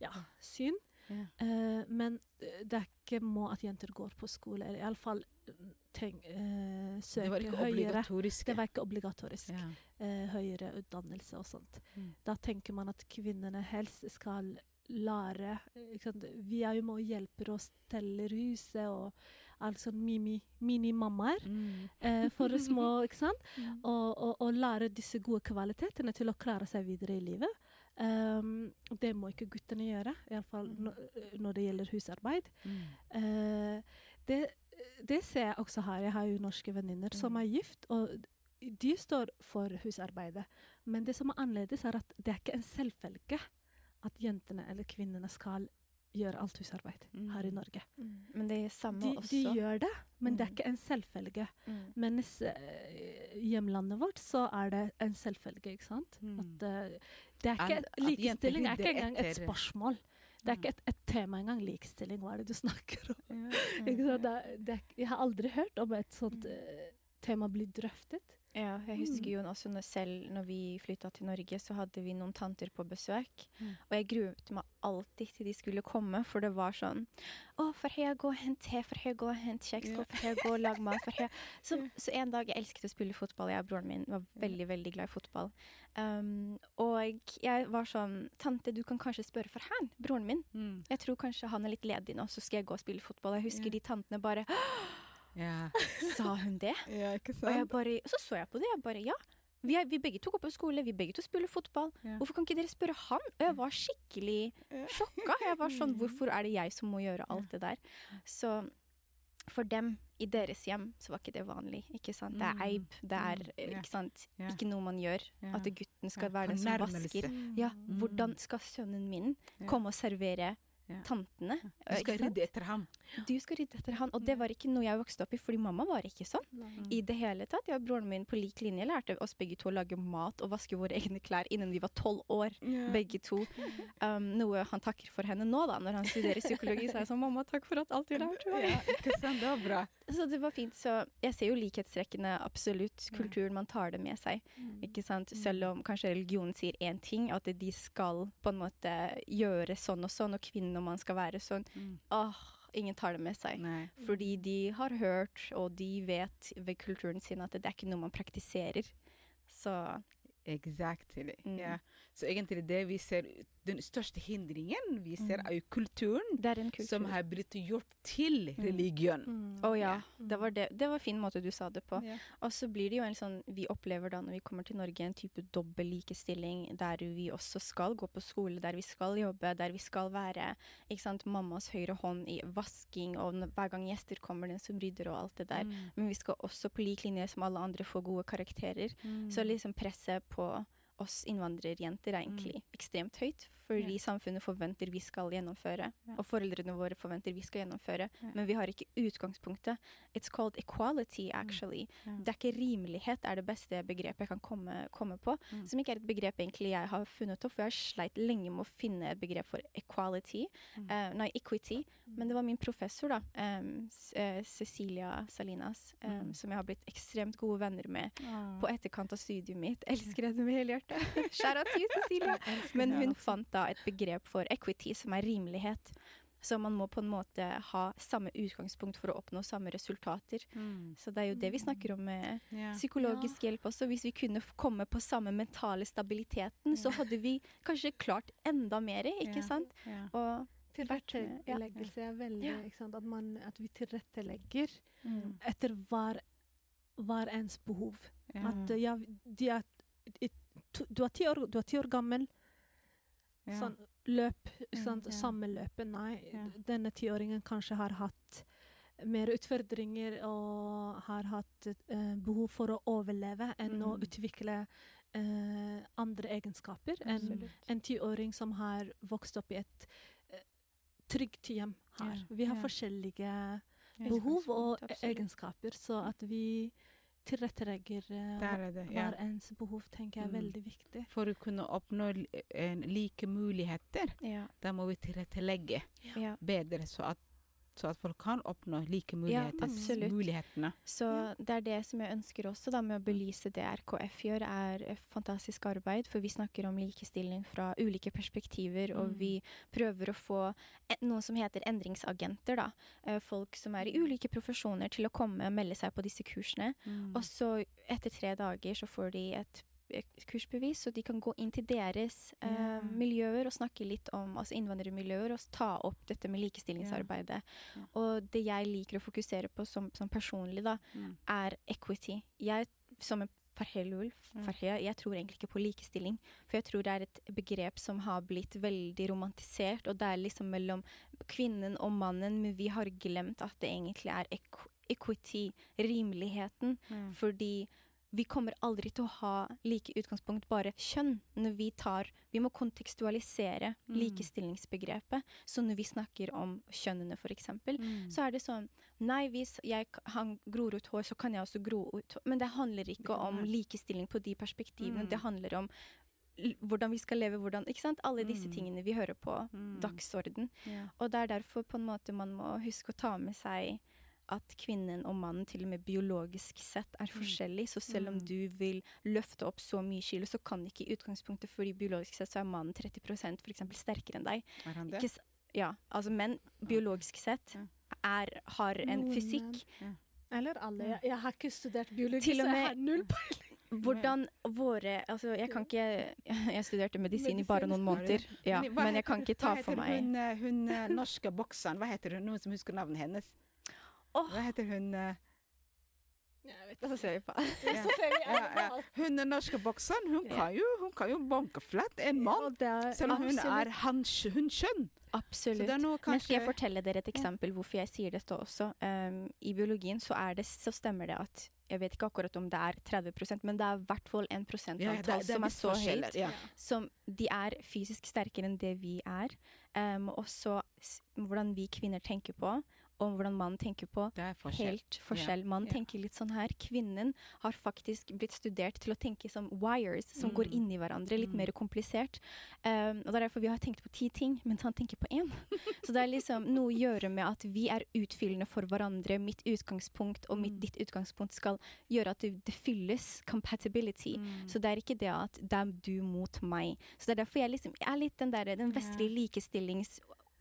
ja, syn. Yeah. Eh, men det er ikke må at jenter går på skole, eller iallfall tenk, eh, Det var ikke høyere. obligatorisk. Det var ikke obligatorisk. Eh, høyere utdannelse og sånt. Mm. Da tenker man at kvinnene helst skal lære? Vi og hjelper og steller huset og alt mini-mammaer mini Mm. eh, for små, ikke sant? Mm. Og, og, og lære disse gode kvalitetene til å klare seg videre i livet. Um, det må ikke guttene gjøre, iallfall Mm. når, når det gjelder husarbeid. Mm. Uh, det det ser jeg også her. Jeg har jo norske venninner som Mm. er gift, og de står for husarbeidet. Men det som er annerledes, er at det er ikke en selvfølge at jentene eller kvinnene skal gjøre alt husarbeid her i Mm. Norge. Men det er samme De, også. de gjør det, men det er Mm. ikke en selvfølge. Mm. Mens eh, i hjemlandet vårt så er det en selvfølge, ikke sant? Mm. At, uh, det er ikke, at at likestilling er ikke engang et spørsmål. Det er Mm. ikke et, et tema engang. Likestilling, hva er det du snakker om? Ja. Ikke sant? Det, er- det, er- jeg har aldri hørt om et sånt Mm. eh, tema bli drøftet. Ja, jeg husker Mm. jo også når selv når vi flytta til Norge, så hadde vi noen tanter på besøk. Mm. Og jeg gruet meg alltid til de skulle komme, for det var sånn Å, får jeg gå og hente te? Får jeg gå og hente kjeks? Ja. Får jeg gå og lage mat? for jeg... Så, så en dag Jeg elsket å spille fotball. Jeg og broren min var veldig, veldig glad i fotball. Um, og jeg var sånn Tante, du kan kanskje spørre for han, broren min. Mm. Jeg tror kanskje han er litt ledig nå, så skal jeg gå og spille fotball. Jeg husker Ja. de tantene bare Ja. Sa hun det? ja, ikke Og jeg bare, så så jeg på det. Jeg bare, ja. Vi, er, vi begge to går på skole, vi begge to spiller fotball. Ja. Hvorfor kan ikke dere spørre han? Og jeg var skikkelig sjokka. Jeg var sånn, hvorfor er det jeg som må gjøre alt det der? Så for dem, i deres hjem, så var ikke det vanlig. ikke sant? Det er Mm. eib. Det er Mm. Ikke sant? Ikke noe man gjør. At gutten skal være den som vasker. Ja, Mm. Hvordan skal sønnen min komme og servere Ja. Tantene? Du skal rydde etter ham. Du skal rydde etter han. Og det var ikke noe jeg vokste opp i, fordi mamma var ikke sånn Mm. i det hele tatt. Jeg og broren min på lik linje lærte oss begge to å lage mat og vaske våre egne klær innen vi var tolv år. Begge to. Um, noe han takker for henne nå, da, når han studerer psykologi. Så er jeg sånn, mamma, takk for at alt du lærte meg. Ja, ikke sant? Det var bra. Så det var fint. Så jeg ser jo likhetstrekkene, absolutt. Kulturen, man tar det med seg. Ikke sant? Selv om kanskje religionen sier én ting, at de skal på en måte gjøre sånn og sånn, og kvinnen og man skal være sånn. Mm. Åh, ingen tar det med seg. Nei. Fordi de har hørt, og de vet ved kulturen sin at det er ikke noe man praktiserer. Så Exactly. Mm. Ja. Så egentlig det vi ser Den største hindringen vi ser, Mm. er jo kulturen er kultur. som har blitt gjort til religion. Å Mm. Å ja, Mm. det var, det. det var en fin måte du sa det på. Yeah. Og så blir det jo en sånn Vi opplever da når vi kommer til Norge en type dobbel likestilling der vi også skal gå på skole, der vi skal jobbe, der vi skal være ikke sant, mammas høyre hånd i vasking, og hver gang gjester kommer, den som rydder og alt det der. Mm. Men vi skal også på lik linje som alle andre få gode karakterer. Så liksom presset på oss innvandrerjenter er egentlig ekstremt høyt. Fordi Ja. samfunnet forventer vi skal gjennomføre, Ja. og foreldrene våre forventer vi skal gjennomføre. Ja. Men vi har ikke utgangspunktet. It's called equality, actually. Ja. Det er ikke rimelighet er det beste begrepet jeg kan komme, komme på. Mm. Som ikke er et begrep egentlig jeg har funnet opp, for jeg har sleit lenge med å finne et begrep for equality. Mm. Eh, nei, equity. Men det var min professor, da, um, Cecilia Salinas, um, Mm. som jeg har blitt ekstremt gode venner med Ah. på etterkant av studiet mitt. Elsker henne med hele hjertet. Shout Skjæra til Cecilia. Men hun fant da et begrep for equity, som er rimelighet. Så man må på en måte ha samme utgangspunkt for å oppnå samme resultater. Mm. Så det er jo det vi snakker om med Ja. psykologisk hjelp også. Hvis vi kunne komme på samme mentale stabiliteten, så hadde vi kanskje klart enda mer, ikke Ja. sant? Ja. Og. Tilretteleggelse er veldig Ja. ikke sant? At, man, at vi tilrettelegger mm. etter hver, hver ens behov. Ja. At ja, de er, to, du, er ti år, du er ti år gammel, Ja. sånn løp, ikke Ja, samme løpet. Nei, Ja. denne tiåringen kanskje har hatt mer utfordringer og har hatt uh, behov for å overleve enn å Mm. utvikle uh, andre egenskaper. En, en tiåring som har vokst opp i et uh, trygt hjem her. Vi har forskjellige behov og egenskaper, så at vi tilrettelegger eh, Der er det. Ja. hver ens behov, tenker jeg er Mm. veldig viktig. For å kunne oppnå like muligheter, Ja. da må vi tilrettelegge ja. bedre, så at, så at folk kan oppnå like muligheter. absolutt. mulighetene. Så det er det som jeg ønsker også, da, med å belyse det RKF gjør, er fantastisk arbeid. For vi snakker om likestilling fra ulike perspektiver, og Mm. vi prøver å få e- noe som heter endringsagenter. da. Eh, Folk som er i ulike profesjoner til å komme og melde seg på disse kursene. Mm. Og så etter tre dager så får de et kursbevis, så de kan gå inn til deres eh, Ja. miljøer og snakke litt om altså innvandrermiljøer og ta opp dette med likestillingsarbeidet. Ja. Og det jeg liker å fokusere på som, som personlig, da, Mm. er equity. Jeg som en Farhelul, Mm. Jeg tror egentlig ikke på likestilling. For jeg tror det er et begrep som har blitt veldig romantisert, og det er liksom mellom kvinnen og mannen, men vi har glemt at det egentlig er equity, rimeligheten. Mm. Fordi vi kommer aldri til å ha like utgangspunkt, bare kjønn, når vi tar Vi må kontekstualisere Mm. likestillingsbegrepet. Så når vi snakker om kjønnene, eksempel, Mm. så er det sånn Nei, hvis jeg, han gror ut hår, så kan jeg også gro ut hår. Men det handler ikke om likestilling på de perspektivene. Mm. Det handler om hvordan vi skal leve, hvordan Ikke sant? Alle disse Mm. tingene vi hører på Mm. dagsorden. Yeah. Og det er derfor på en måte man må huske å ta med seg at kvinnen og mannen til og med biologisk sett er forskjellig. Så selv om Mm. du vil løfte opp så mye kilo, så kan ikke i utgangspunktet fordi biologisk sett så er mannen 30 for eksempel sterkere enn deg. Er han det? Ikke, ja, altså menn biologisk sett er, har en fysikk. Eller alle. Jeg, har ikke studert biologi, så jeg har null peiling. Hvordan våre Altså, jeg kan ikke Jeg studerte medisin i bare noen måneder, ja, men jeg kan ikke ta for meg Hun, heter hun eh, norske bokseren, hva heter hun? Noen som husker navnet hennes? Åh. Hva heter hun eh, Jeg vet Så ser vi på. ja. Ja, ja. Hun er norske bokseren, hun Ja. kan jo, hun kan jo banke flatt en mann. Og er Selv om hun er han, hun. Så Absolutt. det er noe Men skal jeg fortelle dere et eksempel hvorfor jeg sier dette også? Um, I biologien så, er det, så stemmer det at Jeg vet ikke akkurat om det er 30% men det er i hvert fall 1 ja, prosentantall som er så høyt. Ja. Som de er fysisk sterkere enn det vi er. Um, og så hvordan vi kvinner tenker på, og hvordan mannen tenker på. Det forskjell. Helt forskjell. Mannen Ja. tenker litt sånn her. Kvinnen har faktisk blitt studert til å tenke som wires, som går Mm. inn i hverandre. Litt Mm. mer komplisert. Um, og Det er derfor vi har tenkt på ti ting, mens han tenker på én. Så det er liksom noe å gjøre med at vi er utfyllende for hverandre. Mitt utgangspunkt og mitt Mm. ditt utgangspunkt skal gjøre at det, det fylles. Compatibility. Mm. Så det er ikke det at det er du mot meg. Så det er derfor jeg liksom jeg er litt den der, den vestlige likestillings...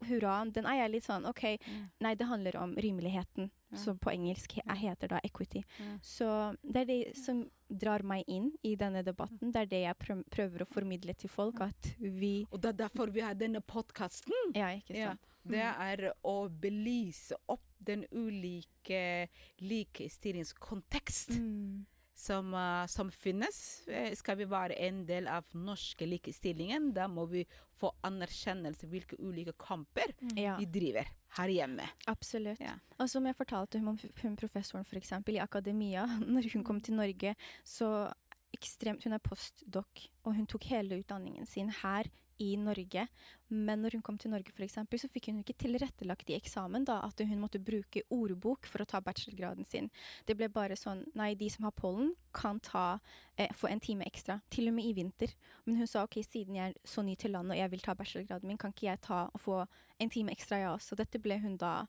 Hurra, den er jeg litt sånn OK, Mm. nei, det handler om rimeligheten, Ja. som på engelsk he heter da equity. Ja. Så det er det som drar meg inn i denne debatten. Det er det jeg prøv prøver å formidle til folk, at vi Og det er derfor vi har denne podkasten. Ja, ikke Ja. Det er å belyse opp den ulike likestillingskontekst Mm. Som, eh, som finnes. Eh, Skal vi være en del av norske likestillingen, da må vi få anerkjennelse hvilke ulike kamper Ja, vi driver her hjemme. absolutt. Ja. Og som jeg fortalte hun om hun professoren for eksempel, i akademia, når hun kom til Norge, så ekstremt Hun er postdoc, og hun tok hele utdanningen sin her i Norge. Men når hun kom til Norge, for eksempel, så fikk hun ikke tilrettelagt i eksamen da, at hun måtte bruke ordbok for å ta bachelorgraden sin. Det ble bare sånn Nei, de som har pollen, kan ta, eh, få en time ekstra. Til og med i vinter. Men hun sa ok, siden jeg er så ny til landet og jeg vil ta bachelorgraden min, kan ikke jeg ta og få en time ekstra, jeg også. Dette ble hun da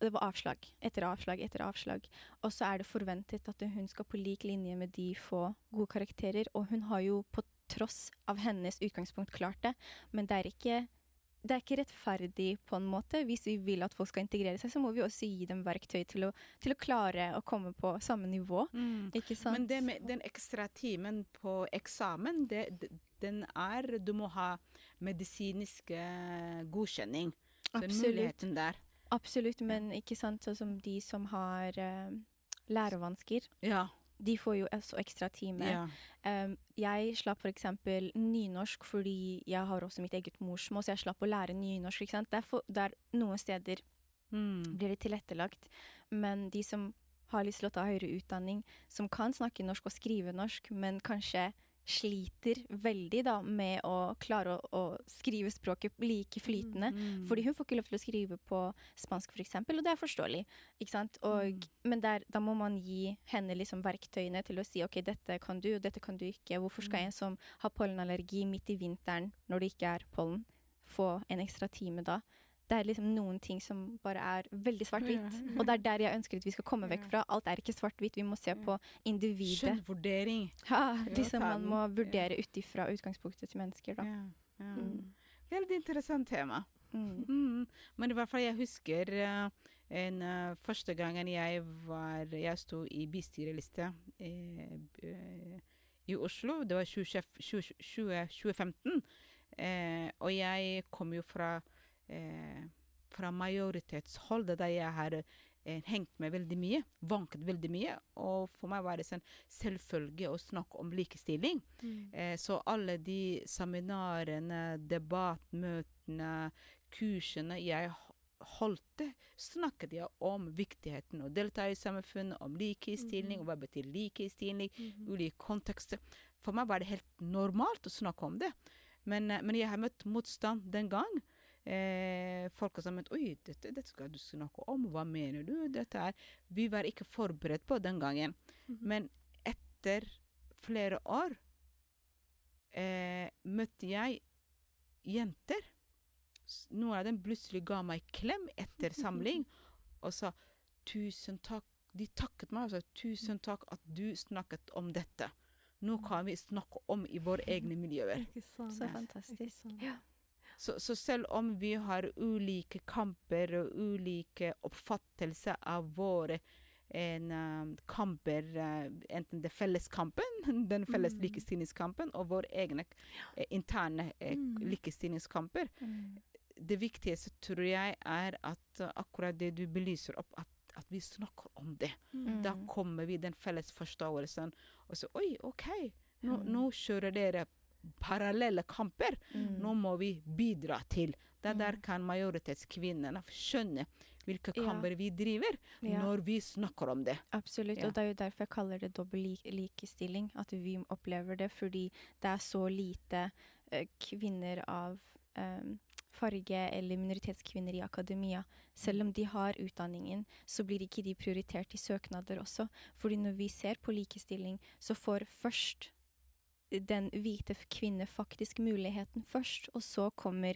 Det var avslag etter avslag etter avslag. Og så er det forventet at hun skal på lik linje med de få gode karakterer. Og hun har jo på tross av hennes utgangspunkt klart det, men det er ikke det er ikke rettferdig på en måte. Hvis vi vil at folk skal integrere seg, så må vi også gi dem verktøy til å, til å klare å komme på samme nivå. Ikke sant? Men det med den ekstra timen på eksamen, det, det- den er Du må ha medisinsk eh, godkjenning. Den Absolutt. muligheten der. Absolutt, men ikke sant, sånn som de som har eh, lærevansker, Ja. De får jo også ekstra time. ja. Um, jeg slapp eksempel nynorsk fordi jeg har også mitt eget morsmål, så jeg slapp å lære nynorsk. ikke sant? Derfor, der noen steder Mm. blir det tilrettelagt, men de som har lyst til å ta høyere utdanning, som kan snakke norsk og skrive norsk, men kanskje sliter veldig da med å klare å, å skrive språket like flytende. Mm. Fordi hun får ikke lov til å skrive på spansk, for eksempel, og det er forståelig. Ikke sant? Og, Mm. Men der, da må man gi henne liksom verktøyene til å si ok, dette kan du, og dette kan du ikke. Hvorfor skal Mm. en som har pollenallergi midt i vinteren, når det ikke er pollen, få en ekstra time da? Det er liksom noen ting som bare er veldig svart-hvitt. Ja. Og det er der jeg ønsker at vi skal komme vekk fra. Alt er ikke svart-hvitt. Vi må se på individet. Skjønnvurdering. Ja, liksom man må vurdere ut ifra utgangspunktet til mennesker, da. Ja. Mm. Veldig interessant tema. Mm. Mm. Men i hvert fall, jeg husker eh, en, eh, første gangen jeg var Jeg sto i bystyreliste eh, i Oslo. Det var 20, 20, 20, 2015. Eh, og jeg kom jo fra, eh, fra majoritetshold, der jeg har eh, hengt med veldig mye. Vanket veldig mye. Og for meg var det sånn selvfølge å snakke om likestilling. Mm. Eh, så alle de seminarene, debattmøtene, kursene jeg holdt, snakket jeg om viktigheten å delta i samfunnet, om likestilling, mm. hva betyr likestilling, mm. ulike kontekster. For meg var det helt normalt å snakke om det. Men, eh, men jeg har møtt motstand den gang. Eh, folk har sagt oi, dette, dette skal du snakke om, hva mener du? Dette er Vi var ikke forberedt på den gangen. Mhm. Men etter flere år eh, møtte jeg jenter. Noen av dem plutselig ga meg klem etter samling og sa tusen takk. De takket meg og sa tusen takk at du snakket om dette. Nå kan vi snakke om i våre egne miljøer. Ikke sant. Så Ikke fantastisk. sant. Ja. Så, så selv om vi har ulike kamper og ulike oppfattelser av våre en, eh, kamper, uh, enten det felleskampen, den felles Mm. likestillingskampen, og våre egne eh, interne eh, Mm. likestillingskamper. Mm. Det viktigste tror jeg er at uh, akkurat det du belyser opp, at, at vi snakker om det. Mm. Da Mm. kommer vi den felles forståelsen. Og så oi, OK, nå, Mm. nå kjører dere parallelle kamper. Mm. Nå må vi bidra til. Det der Mm. kan majoritetskvinnene skjønne hvilke Ja. kamper vi driver, Ja. når vi snakker om det. Absolutt, Ja. og det er jo derfor jeg kaller det dobbel lik likestilling. At vi opplever det fordi det er så lite eh, kvinner av um, farge eller minoritetskvinner i akademia. Selv om de har utdanningen, så blir ikke de prioritert i søknader også. Fordi når vi ser på likestilling, så får først den hvite kvinne faktisk muligheten først, og så kommer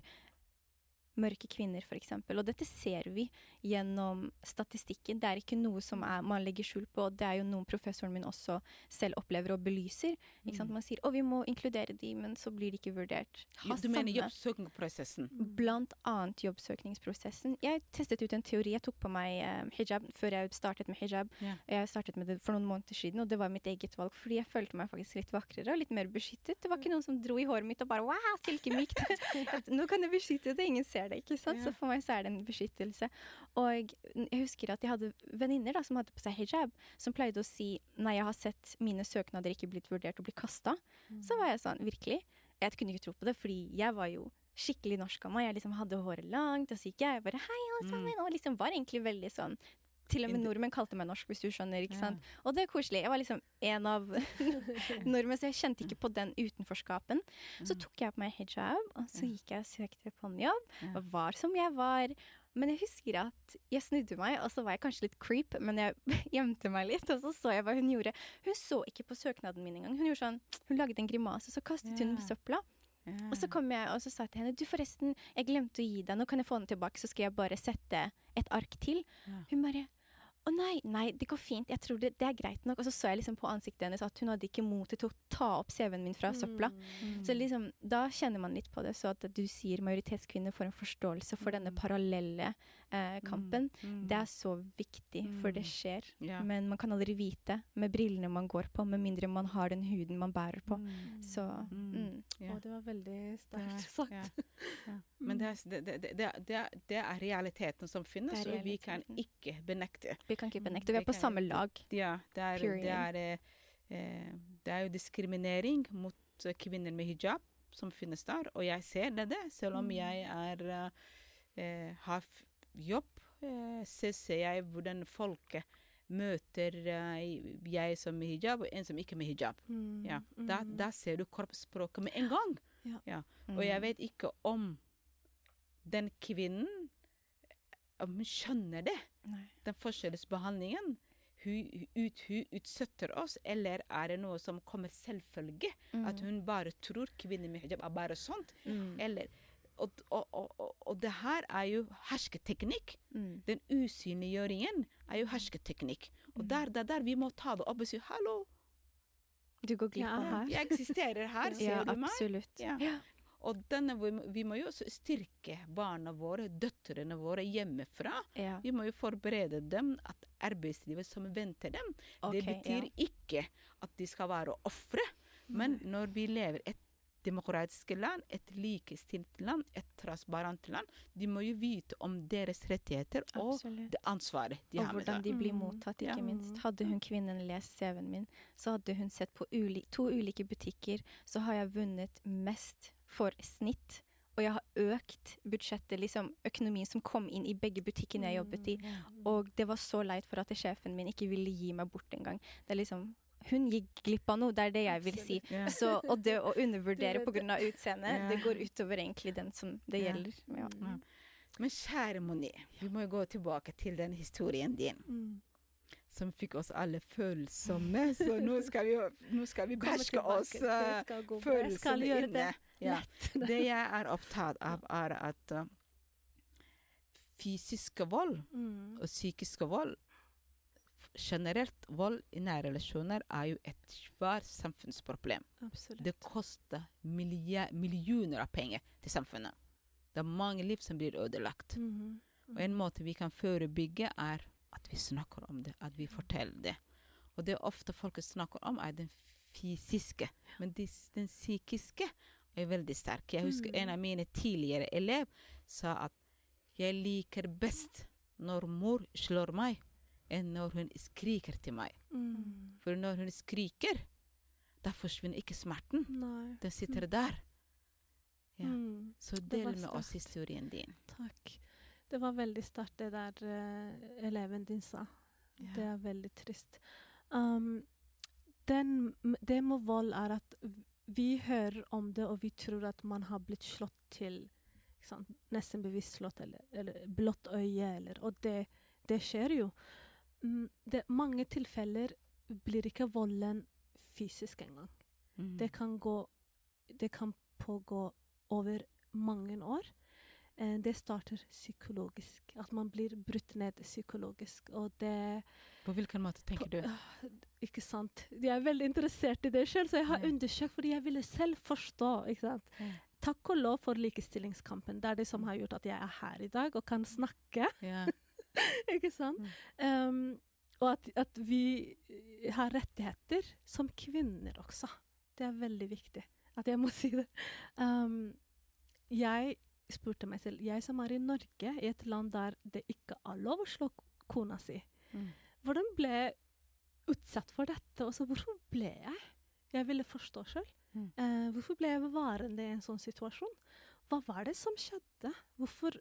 mørke kvinner, f.eks. Og dette ser vi gjennom statistikken. Det er ikke noe som er, man legger skjul på, det er jo noe professoren min også selv opplever og belyser. Ikke sant? Mm. Man sier 'å, vi må inkludere de', men så blir de ikke vurdert. Ha Du mener jobbsøkningsprosessen? Blant annet jobbsøkningsprosessen. Jeg testet ut en teori. Jeg tok på meg eh, hijab før jeg startet med hijab. Yeah. Jeg startet med det for noen måneder siden, og det var mitt eget valg. Fordi jeg følte meg faktisk litt vakrere og litt mer beskyttet. Det var ikke noen som dro i håret mitt og bare wow, silkemykt. Nå kan jeg beskytte det, ingen ser det, ikke sant. Ja. Så for meg så er det en beskyttelse. Og jeg husker at jeg hadde venninner som hadde på seg hijab, som pleide å si nei, jeg har sett mine søknader ikke blitt vurdert og bli kasta. Så var jeg sånn, virkelig? Jeg kunne ikke tro på det, fordi jeg var jo skikkelig norsk av meg. Jeg liksom hadde håret langt, og så gikk jeg bare hei, alle sammen. Og liksom var egentlig veldig sånn Til og med nordmenn kalte meg norsk, hvis du skjønner. ikke Ja. sant? Og det er koselig. Jeg var liksom en av nordmenn, så jeg kjente ikke på den utenforskapen. Så Mm. tok jeg på meg hijab, og så gikk jeg og søkte på en jobb. Og var som jeg var. Men jeg husker at jeg snudde meg, og så var jeg kanskje litt creep, men jeg gjemte meg litt, og så så jeg hva hun gjorde. Hun så ikke på søknaden min engang. Hun gjorde sånn, hun lagde en grimase, så kastet hun den på søpla. Yeah. Og så kom jeg og så sa til henne du forresten, jeg glemte å gi deg, nå kan jeg få den tilbake, så skal jeg bare sette et ark til. Yeah. Hun bare å nei, nei, det går fint, jeg tror det, det er greit nok. Og så så jeg liksom på ansiktet hennes at hun hadde ikke motet til å ta opp CV-en min fra søpla. Mm. Så liksom, da kjenner man litt på det. Så at du sier majoritetskvinner får en forståelse for denne Mm. parallelle eh, kampen. Mm. Det er så viktig, for det Mm. skjer. ja. Men man kan aldri vite med brillene man går på, med mindre man har den huden man bærer på. Mm. Så Mm. mm. Ja. Og det var veldig er- sterkt sagt. ja. Ja. Men det er, det, det, det, det, er, det er realiteten som finnes, og vi kan ikke benekte. Vi kan keep Mm, benekte. Vi er på samme lag. Ja, det er, det er, eh, eh, det er jo diskriminering mot eh, kvinner med hijab som finnes der, og jeg ser det, det selv om Mm. jeg er, eh, eh, har jobb, eh, så ser jeg hvordan folk møter jeg som med hijab, og en som ikke med hijab. Mm. Ja. Da, Mm. da ser du kroppsspråket med en gang. Og jeg Mm. vet ikke om den kvinnen hun skjønner det, Nei. den forskjellsbehandlingen. Hun, ut, hun utsetter oss, eller er det noe som kommer selvfølge? At hun bare tror kvinner med hijab er bare sånt? Mm. Eller, og, og, og, og, det her er jo hersketeknikk. Mm. Den usynliggjøringen er jo hersketeknikk. Og der, det er der vi må ta det opp og si 'hallo, Du går glipp av ja, her. jeg eksisterer her, ser Ja, du meg?' absolutt. Ja. Ja. Og denne, vi, må- vi må jo styrke barna våre, døtrene våre hjemmefra. Ja. Vi må jo forberede dem at arbeidslivet som venter dem, Okay, det betyr ikke at de skal være ofre. Men når vi lever et demokratisk land, et likestilt land, et transparent land. De må jo vite om deres rettigheter og Absolutt. det ansvaret de Og har med hvordan de blir Mm. mottatt, ikke ikke minst. Hadde hun kvinnen lest CV-en min, så hadde hun sett på uli to ulike butikker, så har jeg vunnet mest for snitt. Og jeg har økt budsjettet, liksom økonomien som kom inn i begge butikkene jeg jobbet i. Og det var så leit for at sjefen min ikke ville gi meg bort engang. Det er liksom Hun gikk glipp av noe, det er det jeg vil si. Så, og det å undervurdere pga. utseendet, det går utover egentlig den som det gjelder. Ja. Ja. Men kjære Moni, vi må jo gå tilbake til den historien din. Mm. Som fikk oss alle følsomme, så nå skal vi, nå skal vi beherske oss eh, følelsene inne. det Ja. Det jeg er opptatt av, er at uh, fysisk vold Mm. og psykisk vold Generelt vold i nære relasjoner er jo et svært samfunnsproblem. Absolutt. Det koster millioner av penger til samfunnet. Det er mange liv som blir ødelagt. Mhm. Og en måte vi kan forebygge, er at vi snakker om det, at vi forteller det. Og det ofte folk snakker om, er den fysiske. Men de, den psykiske er veldig sterk. Jeg husker Mm. en av mine tidligere elever sa at jeg liker best når mor slår meg, enn når hun skriker til meg. Mm. For når hun skriker, da forsvinner ikke smerten. Nei. Den sitter der. Ja. Mm. Så del med oss historien din. Takk. Det var veldig sterkt det der eh, eleven din sa. Det er veldig trist. Um, den, det med vold er at vi hører om det, og vi tror at man har blitt slått til? Nesten bevisst slått, eller, eller blått øye, eller Og det, det skjer jo. Mm, det, mange tilfeller blir ikke volden fysisk engang. Mm. Det kan gå Det kan pågå over mange år. Eh, det starter psykologisk. At man blir brutt ned psykologisk. Og det På hvilken måte tenker du? Øh, Ikke sant. Jeg er veldig interessert i det selv, så jeg har Ja. undersøkt fordi jeg ville selv forstå. ikke sant? Ja. Takk og lov for likestillingskampen. Det er det som har gjort at jeg er her i dag og kan snakke. Ja. ikke sant? Um, og at, at vi eh, har rettigheter som kvinner også. Det er veldig viktig at jeg må si det. Um, jeg spurte meg selv, jeg som er i Norge, i et land der det ikke er lov å slå kona si, Mm. hvordan ble jeg utsatt for dette? Og så hvorfor ble jeg? Jeg ville forstå sjøl. Mm. Uh, hvorfor ble jeg bevarende i en sånn situasjon? Hva var det som skjedde? Hvorfor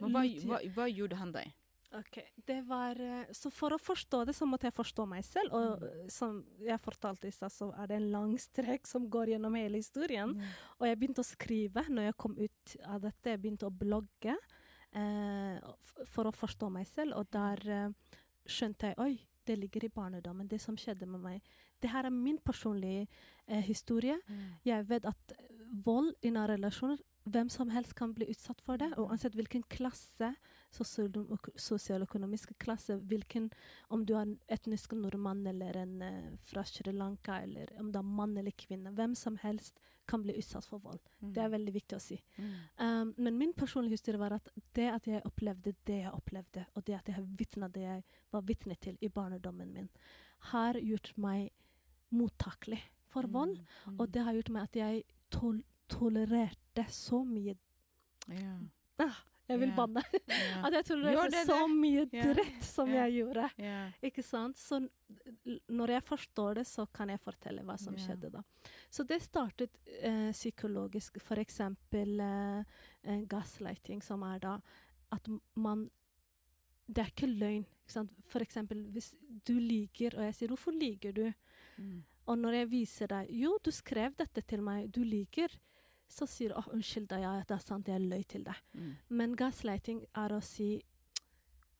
Men hva, hva, hva gjorde han deg? Ok, det var eh, Så for å forstå det, så måtte jeg forstå meg selv. Og Mm. eh, som jeg fortalte i stad, så er det en lang strek som går gjennom hele historien. Og jeg begynte å skrive når jeg kom ut av dette. Jeg begynte å blogge eh, for å forstå meg selv. Og der eh, skjønte jeg oi, det ligger i barndommen, det som skjedde med meg. Det her er min personlige eh, historie. Mm. Jeg vet at vold i nære relasjoner hvem som helst kan bli utsatt for det, og uansett hvilken klasse, sosialøkonomisk klasse, hvilken, om du er en etnisk nordmann eller en eh, fra Sri Lanka, eller om du er mann eller kvinne, hvem som helst kan bli utsatt for vold. Det er veldig viktig å si. Mm. Um, men min personlige historie var at det at jeg opplevde det jeg opplevde, og det at jeg har vitna det jeg var vitne til i barndommen min, har gjort meg mottakelig for vold. Mm. Og det har gjort meg at jeg tol tolererte så mye ja. ah, Jeg vil banne. At jeg tror tolererte er så mye dritt som jeg gjorde. Ikke sant? Så når jeg forstår det, så kan jeg fortelle hva som skjedde da. Så det startet eh, psykologisk. For eksempel eh, gaslighting, som er da at man Det er ikke løgn. Ikke sant? For eksempel hvis du lyver, og jeg sier 'hvorfor lyver du'? Mm. Og når jeg viser deg 'jo, du skrev dette til meg, du lyver', så sier du oh, unnskyld, da, ja, det er sant, jeg løy til deg'. Mm. Men gaslighting er å si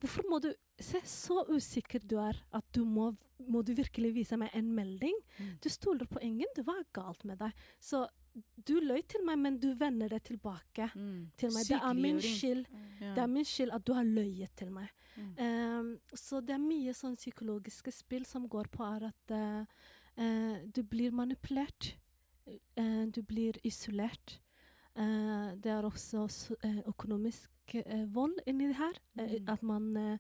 Hvorfor må du se så usikker du er at du må, må du virkelig vise meg en melding? Mm. Du stoler på ingen. Det var galt med deg. Så du løy til meg, men du vender det tilbake Mm. til meg. Det er min skyld. Ja. Det er min skyld at du har løyet til meg. Mm. Ehm, så det er mye sånn psykologiske spill som går på at uh, uh, du blir manipulert. Eh, du blir isolert. Eh, det er også eh, økonomisk vold inni det her. Mm. At man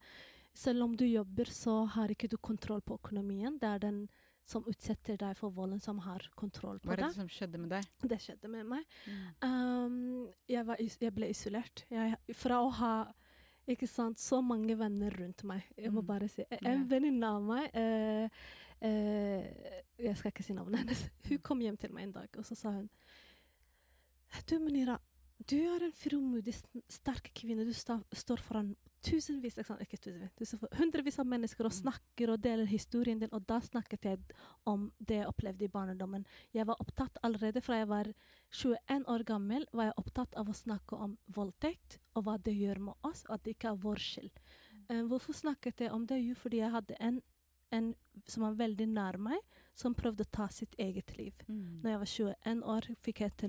Selv om du jobber, så har ikke du kontroll på økonomien. Det er den som utsetter deg for volden, som har kontroll på Hva er det deg. som skjedde med deg? Det skjedde med meg. Um, jeg, var, jeg ble isolert. Jeg, fra å ha ikke sant, så mange venner rundt meg. Jeg må Mm. bare si En Ja. venninne av meg eh, Jeg skal ikke si navnet hennes. Hun kom hjem til meg en dag, og så sa hun Du, Munira, du er en frimodig, sterk kvinne. Du står foran tusenvis, ikke, tusenvis, du står for hundrevis av mennesker og Mm. snakker og deler historien din. Og da snakket jeg om det jeg opplevde i barndommen. Jeg var opptatt allerede fra jeg var 21 år gammel, var jeg opptatt av å snakke om voldtekt og hva det gjør med oss, og at det ikke er vår skyld. Eh, hvorfor snakket jeg om det? Jo, fordi jeg hadde en, en som var veldig nær meg, som prøvde å ta sitt eget liv. Mm. Når jeg var 21 år, fikk jeg et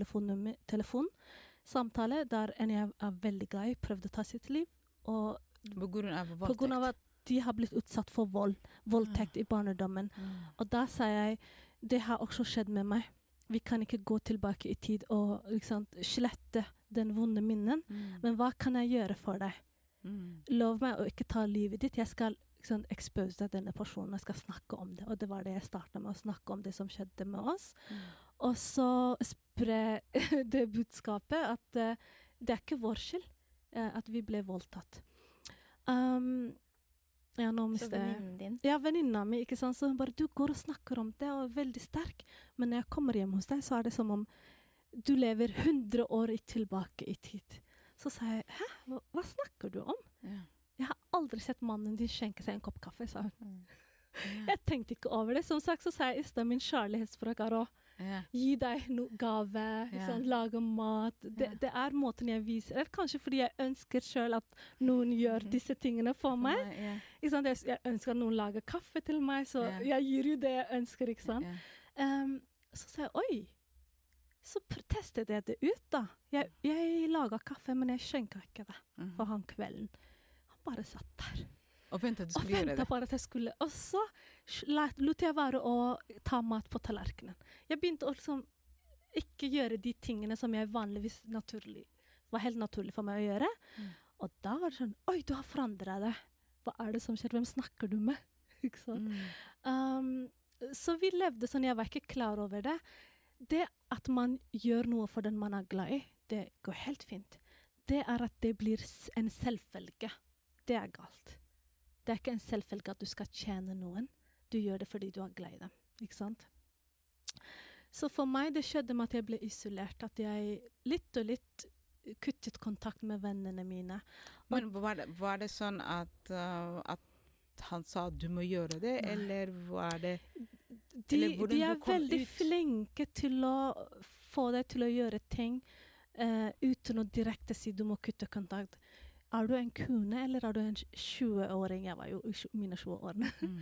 telefonsamtale der en jeg er veldig glad i, prøvde å ta sitt liv. Og På grunn av på grunn av at de har blitt utsatt for vold, voldtekt i barndommen. Mm. Og da sa jeg det har også skjedd med meg. Vi kan ikke gå tilbake i tid og liksom, slette den vonde minnen. Mm. Men hva kan jeg gjøre for deg? Mm. Lov meg å ikke ta livet ditt. Jeg skal liksom, expose denne personen. Jeg skal snakke om det. Og det var det jeg starta med, å snakke om det som skjedde med oss. Mm. Og så spre det budskapet at uh, det er ikke vår skyld uh, at vi ble voldtatt. Um, ja, nå Så venninnen din ja, venninna mi. ikke sant? Så hun bare 'Du går og snakker om det, og er veldig sterk.' Men når jeg kommer hjem hos deg, så er det som om du lever 100 år tilbake i tid. Så sa jeg 'Hæ, hva, hva snakker du om?' Ja. 'Jeg har aldri sett mannen din skjenke seg en kopp kaffe', sa hun. Ja. Jeg tenkte ikke over det. Som sagt så sa jeg i stad min kjærlighetsspråk er å yeah. gi deg noe gave, ikke Ja. lage mat. Det, det er måten jeg viser Eller kanskje fordi jeg ønsker sjøl at noen gjør Mhm. disse tingene for meg. Sant? Jeg, ønsker at noen lager kaffe til meg, så jeg gir jo det jeg ønsker. ikke sant? Ehm, så sa jeg oi. Så testet jeg det ut, da. Jeg, jeg laga kaffe, men jeg skjenka ikke det Mhm. for han kvelden. Bare satt der Og ventet du skulle gjøre det. på at jeg skulle Og så lot jeg være å ta mat på tallerkenen. Jeg begynte å liksom ikke gjøre de tingene som jeg vanligvis naturlig var helt naturlig for meg å gjøre. Mm. Og da var det sånn Oi, du har forandra deg. Hva er det som skjer? Hvem snakker du med? ikke sant? Mm. Um, så vi levde sånn, jeg var ikke klar over det. Det at man gjør noe for den man er glad i, det går helt fint. Det er at det blir en selvfølge. Det er galt. Det er ikke en selvfølge at du skal tjene noen. Du gjør det fordi du er glad i dem. Ikke sant? Så for meg det skjedde med at jeg ble isolert. At jeg litt og litt kuttet kontakt med vennene mine. Men var det, var det sånn at, uh, at han sa du må gjøre det, Nei. eller var det de, de er veldig ut. flinke til å få deg til å gjøre ting uh, uten å direkte si du må kutte kontakt. Er du en kone, eller er du en 20-åring? Jeg var jo i mine 20-årene. mm.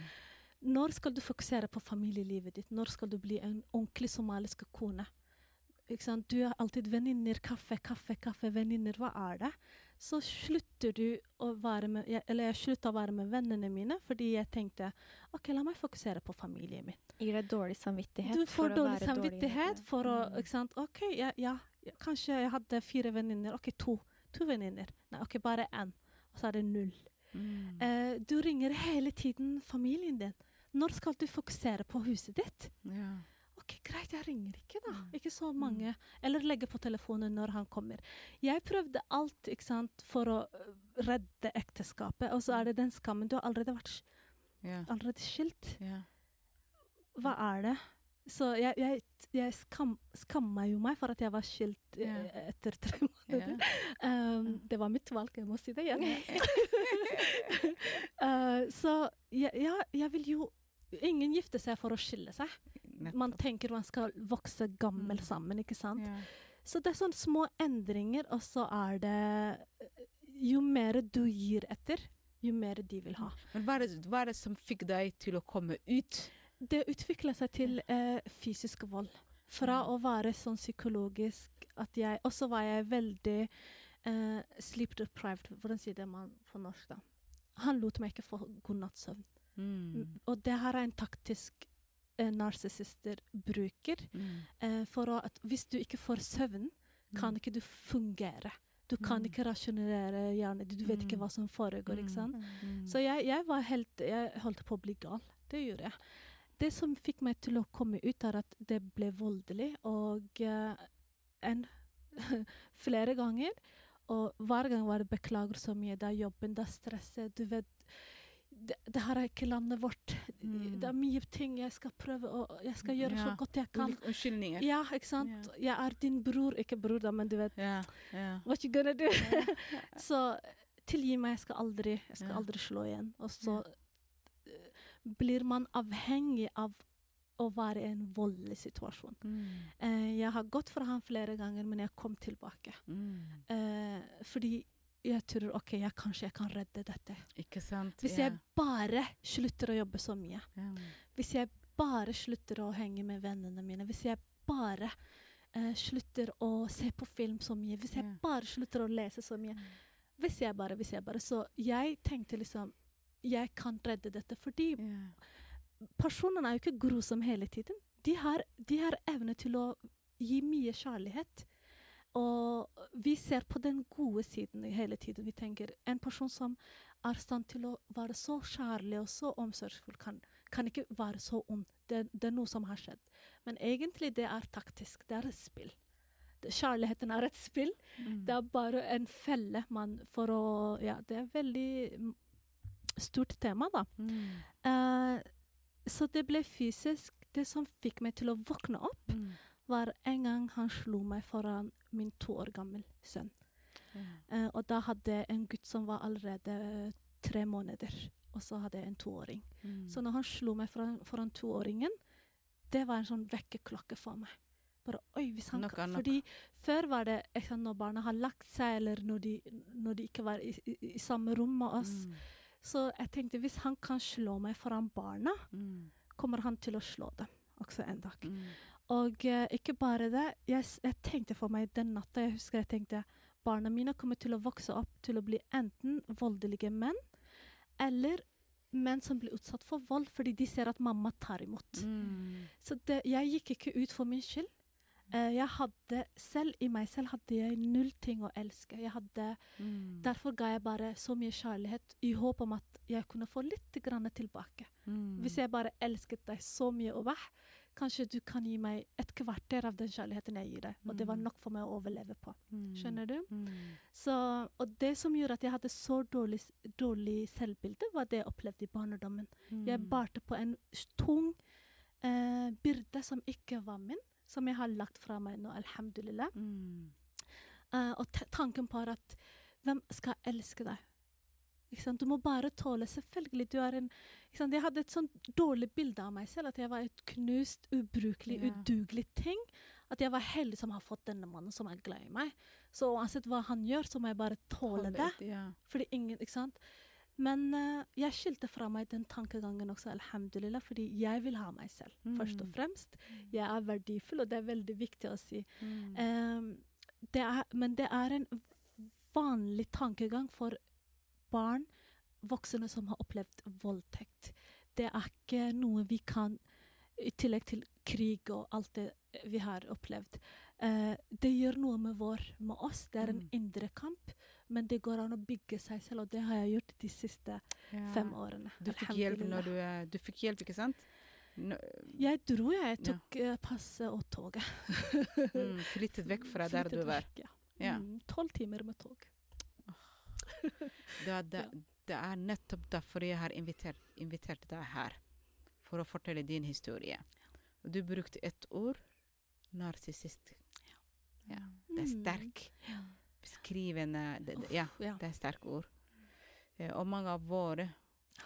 Når skal du fokusere på familielivet ditt? Når skal du bli en ordentlig somalisk kone? Du er alltid venninner, kaffe, kaffe, kaffe, venninner. Hva er det? Så slutter du å være med Eller jeg slutta å være med vennene mine fordi jeg tenkte OK, la meg fokusere på familien min. gir deg dårlig samvittighet. Du for får å være samvittighet dårlig. for å Mm. ikke sant? OK, ja, ja, ja, kanskje jeg hadde fire venninner. OK, to. To venninner. Nei, OK, bare én. Og så er det null. Mm. Eh, du ringer hele tiden familien din. Når skal du fokusere på huset ditt? ja. OK, greit, jeg ringer ikke, da. Mm. Ikke så mange. Eller legger på telefonen når han kommer. Jeg prøvde alt ikke sant, for å øh, redde ekteskapet, og så er det den skammen. Du har allerede vært Ja. allerede skilt. Yeah. Hva er det? Så jeg, jeg, jeg skam, skamma jo meg for at jeg var skilt eh, Ja. etter tre måneder. Ja. Um, det var mitt valg, jeg må si det igjen. Uh, så ja, jeg vil jo Ingen gifter seg for å skille seg. Man tenker man skal vokse gammel Mm. sammen, ikke sant? Så det er sånne små endringer, og så er det Jo mer du gir etter, jo mer de vil ha. Men hva er, det, hva er det som fikk deg til å komme ut? Det utvikla seg til eh, fysisk vold. Fra Mm. å være sånn psykologisk at jeg Og så var jeg veldig eh, sleep deprived. Hvordan sier det man på norsk, da? Han lot meg ikke få god natts søvn. Mm. Og det her er en taktisk eh, narsissister bruker. Mm. Eh, for å, at hvis du ikke får søvn, kan Mm. ikke du fungere. Du kan Mm. ikke rasjonere hjernen. Du vet ikke Mm. hva som foregår. ikke sant? Mm. Så jeg, jeg var helt Jeg holdt på å bli gal. Det gjorde jeg. Det som fikk meg til å komme ut, er at det ble voldelig. Og eh, en flere ganger. Og hver gang var det 'beklager så mye', det er jobben, det er stresset. Du vet det, det her er ikke landet vårt. Mm. Det er mye ting jeg skal prøve og Jeg skal gjøre så godt jeg kan. Unnskyldninger. Ja, ikke sant? Jeg er din bror, ikke bror, da, men du vet Ja. ja. What you gonna do? så tilgi meg, jeg skal aldri Jeg skal Ja. aldri slå igjen. Og så blir man avhengig av å være i en voldelig situasjon. Mm. Eh, jeg har gått fra ham flere ganger, men jeg kom tilbake. Mm. Eh, fordi jeg tror OK, jeg, kanskje jeg kan redde dette. Ikke sant? Hvis jeg bare slutter å jobbe så mye. Yeah. Hvis jeg bare slutter å henge med vennene mine. Hvis jeg bare eh, slutter å se på film så mye. Hvis jeg bare slutter å lese så mye. Hvis jeg bare, hvis jeg bare. Så jeg tenkte liksom Jeg kan redde dette. Fordi yeah. personene er jo ikke grusomme hele tiden. De har, de har evne til å gi mye kjærlighet. Og vi ser på den gode siden hele tiden. Vi tenker en person som er i stand til å være så kjærlig og så omsorgsfull, kan, kan ikke være så ond. Det, det er noe som har skjedd. Men egentlig det er taktisk. Det er et spill. Kjærligheten er et spill. Mm. Det er bare en felle man for å Ja, det er veldig stort tema, da. Mm. Eh, så det ble fysisk. Det som fikk meg til å våkne opp, Mm. var en gang han slo meg foran min to år gammel sønn. Mm. Og da hadde jeg en gutt som var allerede tre måneder. Og så hadde jeg en toåring. Mm. Så når han slo meg foran, foran toåringen, det var en sånn vekkerklokke for meg. Bare, oi, hvis han noe, kan. Fordi før var det når barna har lagt seg, eller når de, når de ikke var i, i, i samme rom med oss. Mm. Så jeg tenkte hvis han kan slå meg foran barna, Mm. kommer han til å slå dem også en dag. Mm. Og uh, ikke bare det. Jeg, jeg tenkte for meg den natta Jeg husker jeg tenkte barna mine kommer til å vokse opp til å bli enten voldelige menn, eller menn som blir utsatt for vold fordi de ser at mamma tar imot. Mm. Så det, jeg gikk ikke ut for min skyld. Eh, jeg hadde selv i meg selv hadde jeg null ting å elske. Jeg hadde, Mm. derfor ga jeg bare så mye kjærlighet i håp om at jeg kunne få litt grann tilbake. Mm. Hvis jeg bare elsket deg så mye, Obah, kanskje du kan gi meg et kvarter av den kjærligheten jeg gir deg. Og det var Mm. nok for meg å overleve på. Mm. Skjønner du? Mm. Så, og det som gjorde at jeg hadde så dårlig, dårlig selvbilde, var det jeg opplevde i barndommen. Jeg barte på en tung eh, byrde som ikke var min, som jeg har lagt fra meg nå, alhamdulillah. Mm. Uh, og tanken på at hvem skal elske deg? Du må bare tåle. Selvfølgelig, du er en? Jeg hadde et sånn dårlig bilde av meg selv, at jeg var et knust, ubrukelig, yeah. udugelig ting. At jeg var heldig som har fått denne mannen som er glad i meg. Så uansett hva han gjør, så må jeg bare tåle Hold det. Yeah. Fordi ingen, ikke sant? Men uh, jeg skilte fra meg den tankegangen også, alhamdulillah, fordi jeg vil ha meg selv, først og Mm. fremst. Jeg er verdifull, og det er veldig viktig å si. Mm. Um, det er, men det er en vanlig tankegang for barn, voksne som har opplevd voldtekt. Det er ikke noe vi kan, i tillegg til krig og alt det vi har opplevd. Uh, det gjør noe med, vår, med oss. Det er en Mm. indre kamp, men det går an å bygge seg selv, og det har jeg gjort de siste Ja. fem årene. Du fikk hjelp når du eh, Du fikk hjelp, ikke sant? No. Jeg dro, jeg. Tok ja. passet og toget. mm, flyttet vekk fra der Flyttet du var. vekk, Ja. Mm, Tolv timer med tog. Det, det, det er nettopp derfor jeg har invitert, invitert deg her. For å fortelle din historie. Du brukte ett ord narsissist. Ja, det er Mm. sterk. Ja. Beskrivende det, det, Ja, ja. det er sterke ord. Eh, og mange av våre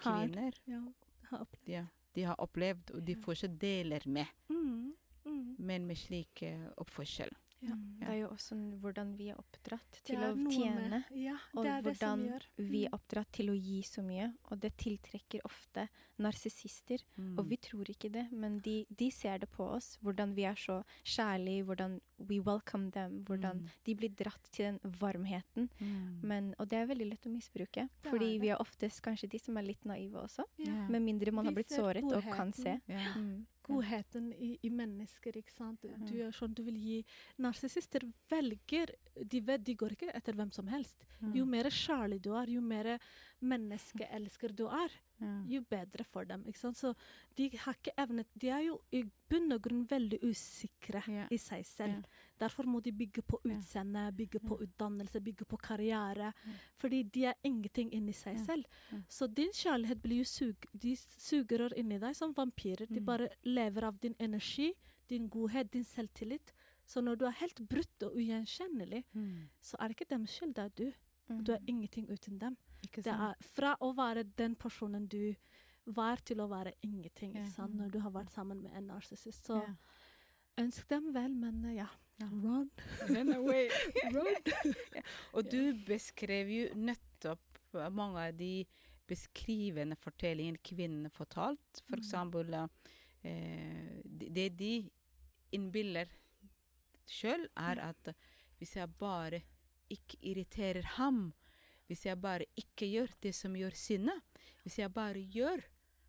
Har, kvinner, ja, har opplevd. ja, de har opplevd, og de Ja. fortsatt deler med, Mm, mm, men med slik eh, oppførsel. Ja. Mm. Det er jo også hvordan vi er oppdratt til er å tjene. Ja, Og hvordan vi er Mm. oppdratt til å gi så mye. Og det tiltrekker ofte narsissister. Mm. Og vi tror ikke det, men de, de ser det på oss. Hvordan vi er så kjærlige, hvordan we welcome them. Hvordan Mm. de blir dratt til den varmheten. Mm. Men, og det er veldig lett å misbruke. Det fordi er vi er oftest kanskje de som er litt naive også. Yeah. Med mindre man har blitt såret såret og kan se. godheten. Mm. Godheten i, i mennesker, ikke sant. Du er gjør sånn du vil gi. Narsissister velger De vet de går ikke etter hvem som helst. Jo mer kjærlig du er, jo mer menneskeelsker du er, jo bedre for dem. Ikke sant? Så de har ikke evnet De er jo i bunn og grunn veldig usikre Ja. i seg selv. Ja. Derfor må de bygge på utseende, bygge på utdannelse, bygge på karriere. Ja. Fordi de er ingenting inni seg selv. Så din kjærlighet blir jo sug De sugerør inni deg som vampyrer. De Mm. bare lever av din energi, din godhet, din selvtillit. Så når du er helt brutt og ugjenkjennelig, Mm. så er det ikke deres skyld, det er du. Mm. Du er ingenting uten dem. Det er fra å være den personen du var, til å være ingenting. Sant? Når du har vært sammen med en narsissist. Så yeah. ønsk dem vel, men eh, ja. Run. Run away. Run. Og du beskrev jo nettopp mange av de beskrivende fortellingene kvinnene fortalt. For Mm. eksempel eh, det det de innbiller sjøl, er at hvis jeg bare ikke irriterer ham, hvis jeg bare ikke gjør det som gjør sinne, hvis jeg bare gjør,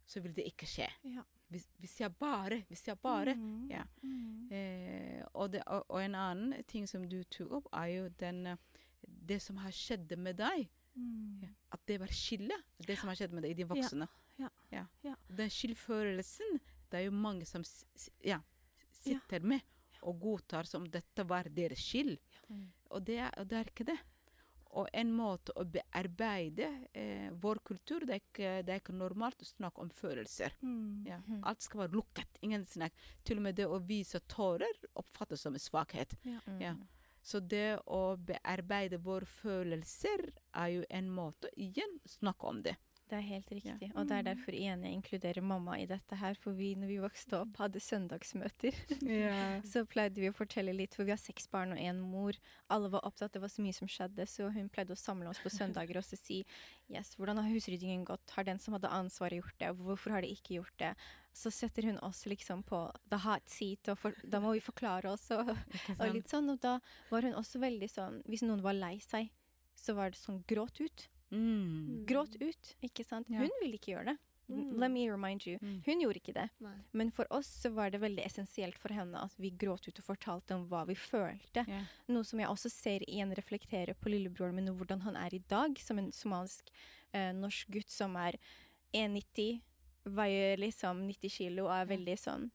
så vil det ikke skje. Ja. Hvis, hvis jeg bare, hvis jeg bare. Mm. Ja. Mm. Eh, og, det, og, og en annen ting som du tok opp, er jo den, det som har skjedd med deg. Mm. Ja. At det var skille, det som har skjedd med deg i de voksne. Ja. Ja. Den skyldfølelsen, det er jo mange som sitter med og godtar som dette var deres skyld. Mm. Og det, og det er ikke det. Og en måte å bearbeide eh, vår kultur, det er, ikke, det er ikke normalt å snakke om følelser. Mm. Ja. Mhm. Alt skal være lukket. Ingen snakk. Til og med det å vise tårer oppfattes som en svakhet. Mm. Ja. Så det å bearbeide våre følelser er jo en måte å igjen snakke om det. Det er helt riktig. Ja. Og det er derfor igjen jeg inkluderer mamma i dette her. For vi, når vi vokste opp, hadde søndagsmøter. Så pleide vi å fortelle litt, for vi har seks barn og én mor. Alle var opptatt, det var så mye som skjedde, så hun pleide å samle oss på søndager og så si yes, hvordan har husryddingen gått, har den som hadde ansvaret gjort det, hvorfor har de ikke gjort det? Så setter hun oss liksom på the hot seat, og for, da må vi forklare oss og, og litt sånn. Og da var hun også veldig sånn, hvis noen var lei seg, så var det sånn gråt ut. Mm. Gråt ut, ikke sant? Ja. Hun ville ikke gjøre det. Mm. Let me remind you. Mm. Hun gjorde ikke det. Nei. Men for oss så var det veldig essensielt for henne at vi gråt ut og fortalte om hva vi følte. Yeah. Noe som jeg også ser igjen reflektere på lillebroren min, og hvordan han er i dag, som en somalisk eh, norsk gutt som er 1,90, veier liksom 90 kilo og er veldig sånn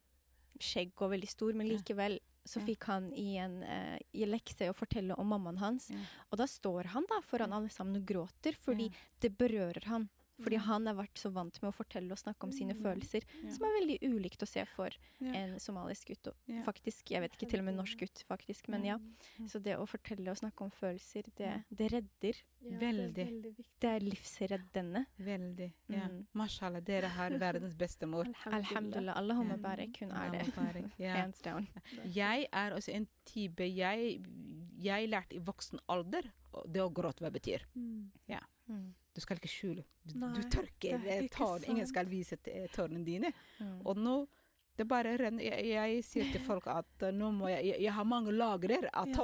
skjegg og veldig stor, men likevel så fikk han i en uh, i lekse å fortelle om mammaen hans. Og da står han da foran alle sammen og gråter, fordi det berører han. Fordi han har vært så vant med å fortelle og snakke om sine Mm. følelser, Ja. som er veldig ulikt å se for Ja. en somalisk gutt. Og Ja. faktisk, jeg vet ikke, til og med norsk gutt, faktisk. Men ja. Mm. Så det å fortelle og snakke om følelser, det, det redder. Ja, Veldig. Det er veldig viktig. Det er livsreddende. Veldig. Ja. Mm. Mashallah, dere har verdens beste mor. Alhamdulillah. Allahumma barek, barik, hun er det. Ja. Hands down. Jeg er også en type Jeg, jeg lærte i voksen alder det å gråte hva betyr. Mm. Mm. Du skal ikke skjule. Du, Nei, du tørker er eh, tårene. Ingen skal vise tårene dine. Mm. Og nå det bare renner. Jeg, jeg sier til folk at eh, nå må jeg, jeg Jeg har mange lagrer av Ja.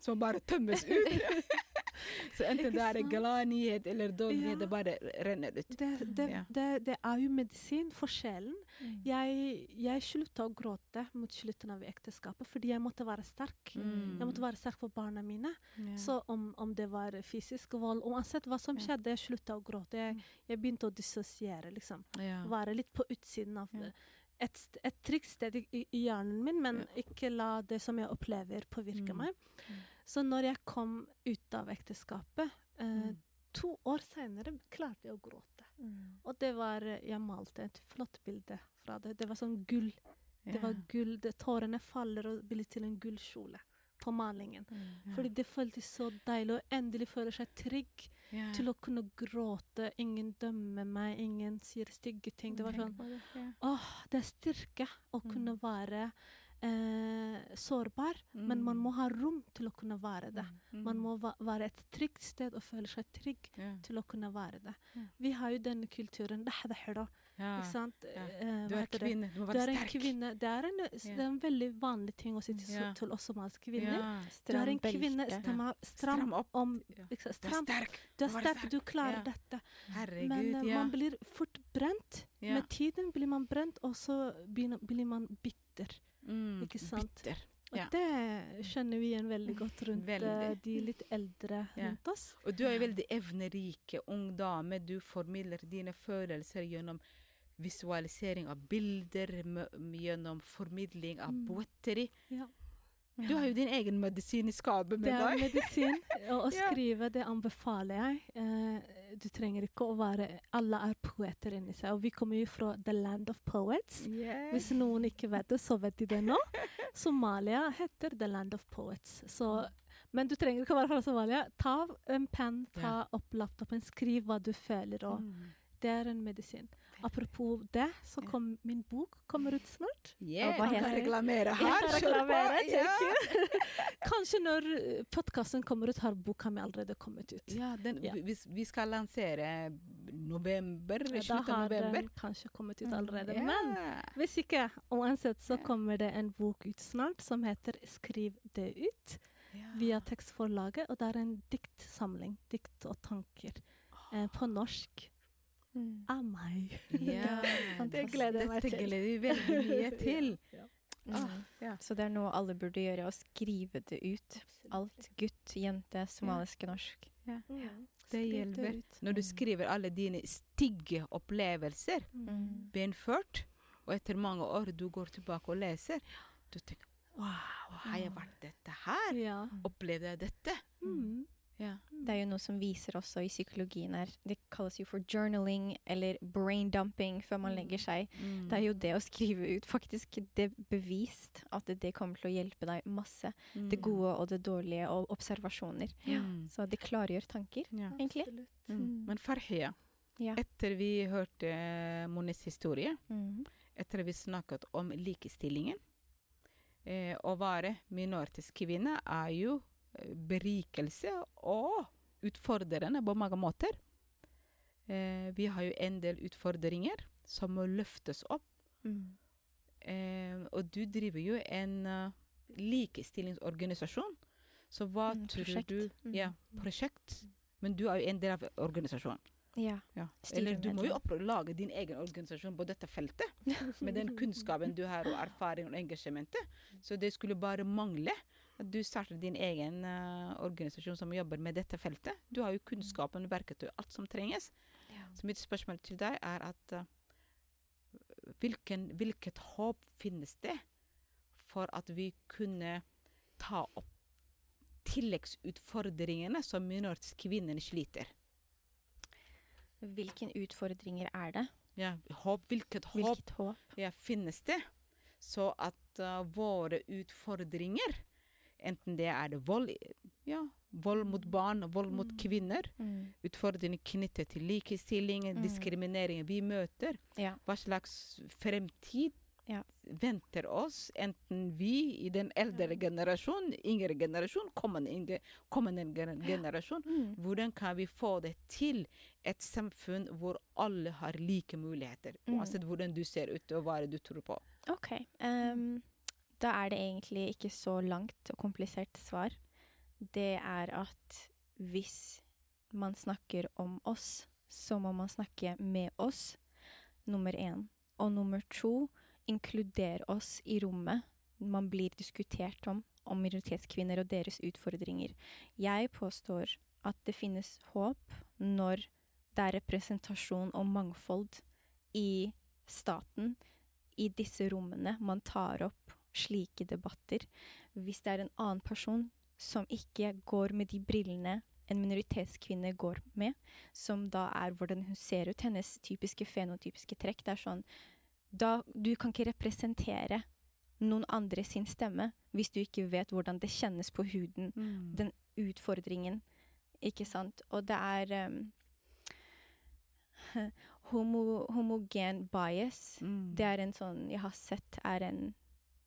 som bare tømmes ut. Så enten det er en glad nyhet eller dårlig Ja. det bare renner ut. Det, det, Ja. det, det er jo medisin for sjelen. Mm. Jeg, jeg slutta å gråte mot slutten av ekteskapet fordi jeg måtte være sterk. Mm. Jeg måtte være sterk for barna mine. Ja. Så om, om det var fysisk vold Uansett hva som skjedde, jeg slutta å gråte. Jeg, Mm. jeg begynte å dissosiere, liksom. ja. Være litt på utsiden av Ja. Et, et trygt sted i, i hjernen min, men Ja. ikke la det som jeg opplever, påvirke Mm. meg. Mm. Så når jeg kom ut av ekteskapet, eh, Mm. to år seinere klarte jeg å gråte. Mm. Og det var Jeg malte et flott bilde fra det. Det var sånn gull. Det var gull. Det, tårene faller og blir til en gullkjole på malingen. Mm. Fordi det føltes så deilig å endelig føle seg trygg yeah. til å kunne gråte. Ingen dømmer meg, ingen sier stygge ting. Det var sånn det, ja. Åh, det er styrke å Mm. kunne være eh, sårbar, men man Mm. må ha rom til å kunne være det. Mm. Man må va være et trygt sted og føle seg trygg yeah. til å kunne være det. Yeah. Vi har jo denne kulturen Ja. ikke sant? Ja. Eh, Du er kvinne, du må Du være er en sterk. kvinne. Det er en, det er en veldig vanlig ting å si til, Ja. til oss somaliske kvinner. Ja. Du er en kvinne, stram, stram, opp. om liksom, stram. Du er sterk. Du er sterk, du klarer Ja. dette. Herregud, Men uh, ja. man blir fort brent. ja. Med tiden blir man brent, og så begynner, blir man bitter. Mm, ikke sant? Bitter. Og Ja. det kjenner vi igjen veldig godt rundt Veldig. eh, de litt eldre Ja. rundt oss. Og du er jo veldig evnerike ung dame. Du formidler dine følelser gjennom visualisering av bilder, gjennom formidling av Mm. poetry. Ja. Du har jo din egen medisin i skapet Det er medisin. Og å skrive, det anbefaler jeg. Eh, du trenger ikke å være Alle er poeter inni seg. Og vi kommer jo fra the land of poets. Hvis noen ikke vet det, så vet de det nå. Somalia heter the land of poets. Så, men du trenger ikke å være fra Somalia. Ta en penn, ta opp laptopen, skriv hva du føler. Og Mm. det er en medisin. Apropos det, så kom min bok kommer ut snart. Yeah, jeg hva kan reklamere her. Jeg kan reklamere. Kanskje når podkasten kommer ut, har boka mi allerede kommet ut. Ja, den, Ja. Vi, vi skal lansere november, Ja, Da slutten av har november. den kanskje kommet ut Mm, allerede. Men hvis ikke, uansett, så kommer det en bok ut snart som heter 'Skriv det ut' via tekstforlaget. Og det er en diktsamling, dikt og tanker, eh, på norsk Mm. Av meg. Ja, Det gleder jeg meg Dette Det gleder vi veldig mye til. Ja, Ah, Mm. ja. Så det er noe alle burde gjøre, å skrive det ut. Alt. Gutt, jente, somalisk, norsk. Mm. Det Skriv hjelper. ut. Når du Mm. skriver alle dine stygge opplevelser, Mm. benført, og etter mange år du går tilbake og leser, du tenker Wow, har jeg vært dette her? Ja. Opplevde jeg dette? Mm. Ja. Det er jo noe som viser også i psykologien her. Det kalles jo for journaling eller brain dumping før man Mm. legger seg. Mm. Det er jo det å skrive ut. Faktisk det bevist at det kommer til å hjelpe deg masse. Det gode og det dårlige og observasjoner. Mm. Så det klargjør tanker, Ja. egentlig. Mm. Men Farhia, Ja. etter vi hørte Monis historie, Mm. etter vi snakket om likestillingen eh, Å være minoritetskvinne er jo eh, berikelse og utfordrende på mange måter. Eh, vi har jo en del utfordringer som må løftes opp. Mm. Eh, og du driver jo en uh, likestillingsorganisasjon. Så hva Mm, tror prosjekt. du Mm. Ja, prosjekt. Men du er jo en del av organisasjonen. Ja. Ja. Eller du må jo lage din egen organisasjon på dette feltet. Med den kunnskapen du har, og erfaring og engasjementet. Så det skulle bare mangle du startet din egen uh, organisasjon som jobber med dette feltet. Du har jo kunnskapen, verktøy, alt som trenges. Ja. Så mitt spørsmål til deg er at uh, hvilken, hvilket håp finnes det for at vi kunne ta opp tilleggsutfordringene som minoritetskvinnene sliter? Hvilke utfordringer er det? Ja, håp, hvilket håp Hvilket håp? ja, finnes det? Så at uh, våre utfordringer, enten det er vold, ja, vold mot barn, vold mot Mm. kvinner, Mm. utfordringer knyttet til likestilling, Mm. diskriminering vi møter, Ja. hva slags fremtid Ja. venter oss, enten vi i den eldre generasjon, yngre generasjon, kommende, kommende generasjon. Ja. Mm. hvordan kan vi få det til et samfunn hvor alle har like muligheter, Mm. uansett hvordan du ser ut og hva du tror på? OK. ehm, da er det egentlig ikke så langt og komplisert svar. Det er at hvis man snakker om oss, så må man snakke med oss, nummer én. Og nummer to, inkludere oss i rommet man blir diskutert om, om minoritetskvinner og deres utfordringer. Jeg påstår at det finnes håp når det er representasjon og mangfold i staten, i disse rommene man tar opp slike debatter. Hvis det er en annen person som ikke går med de brillene en minoritetskvinne går med, som da er hvordan hun ser ut, hennes typiske fenotypiske trekk, det er sånn da, Du kan ikke representere noen andre sin stemme hvis du ikke vet hvordan det kjennes på huden, den utfordringen, ikke sant? Og det er um, homo, homogen bias. Mm. Det er en sånn jeg har sett er en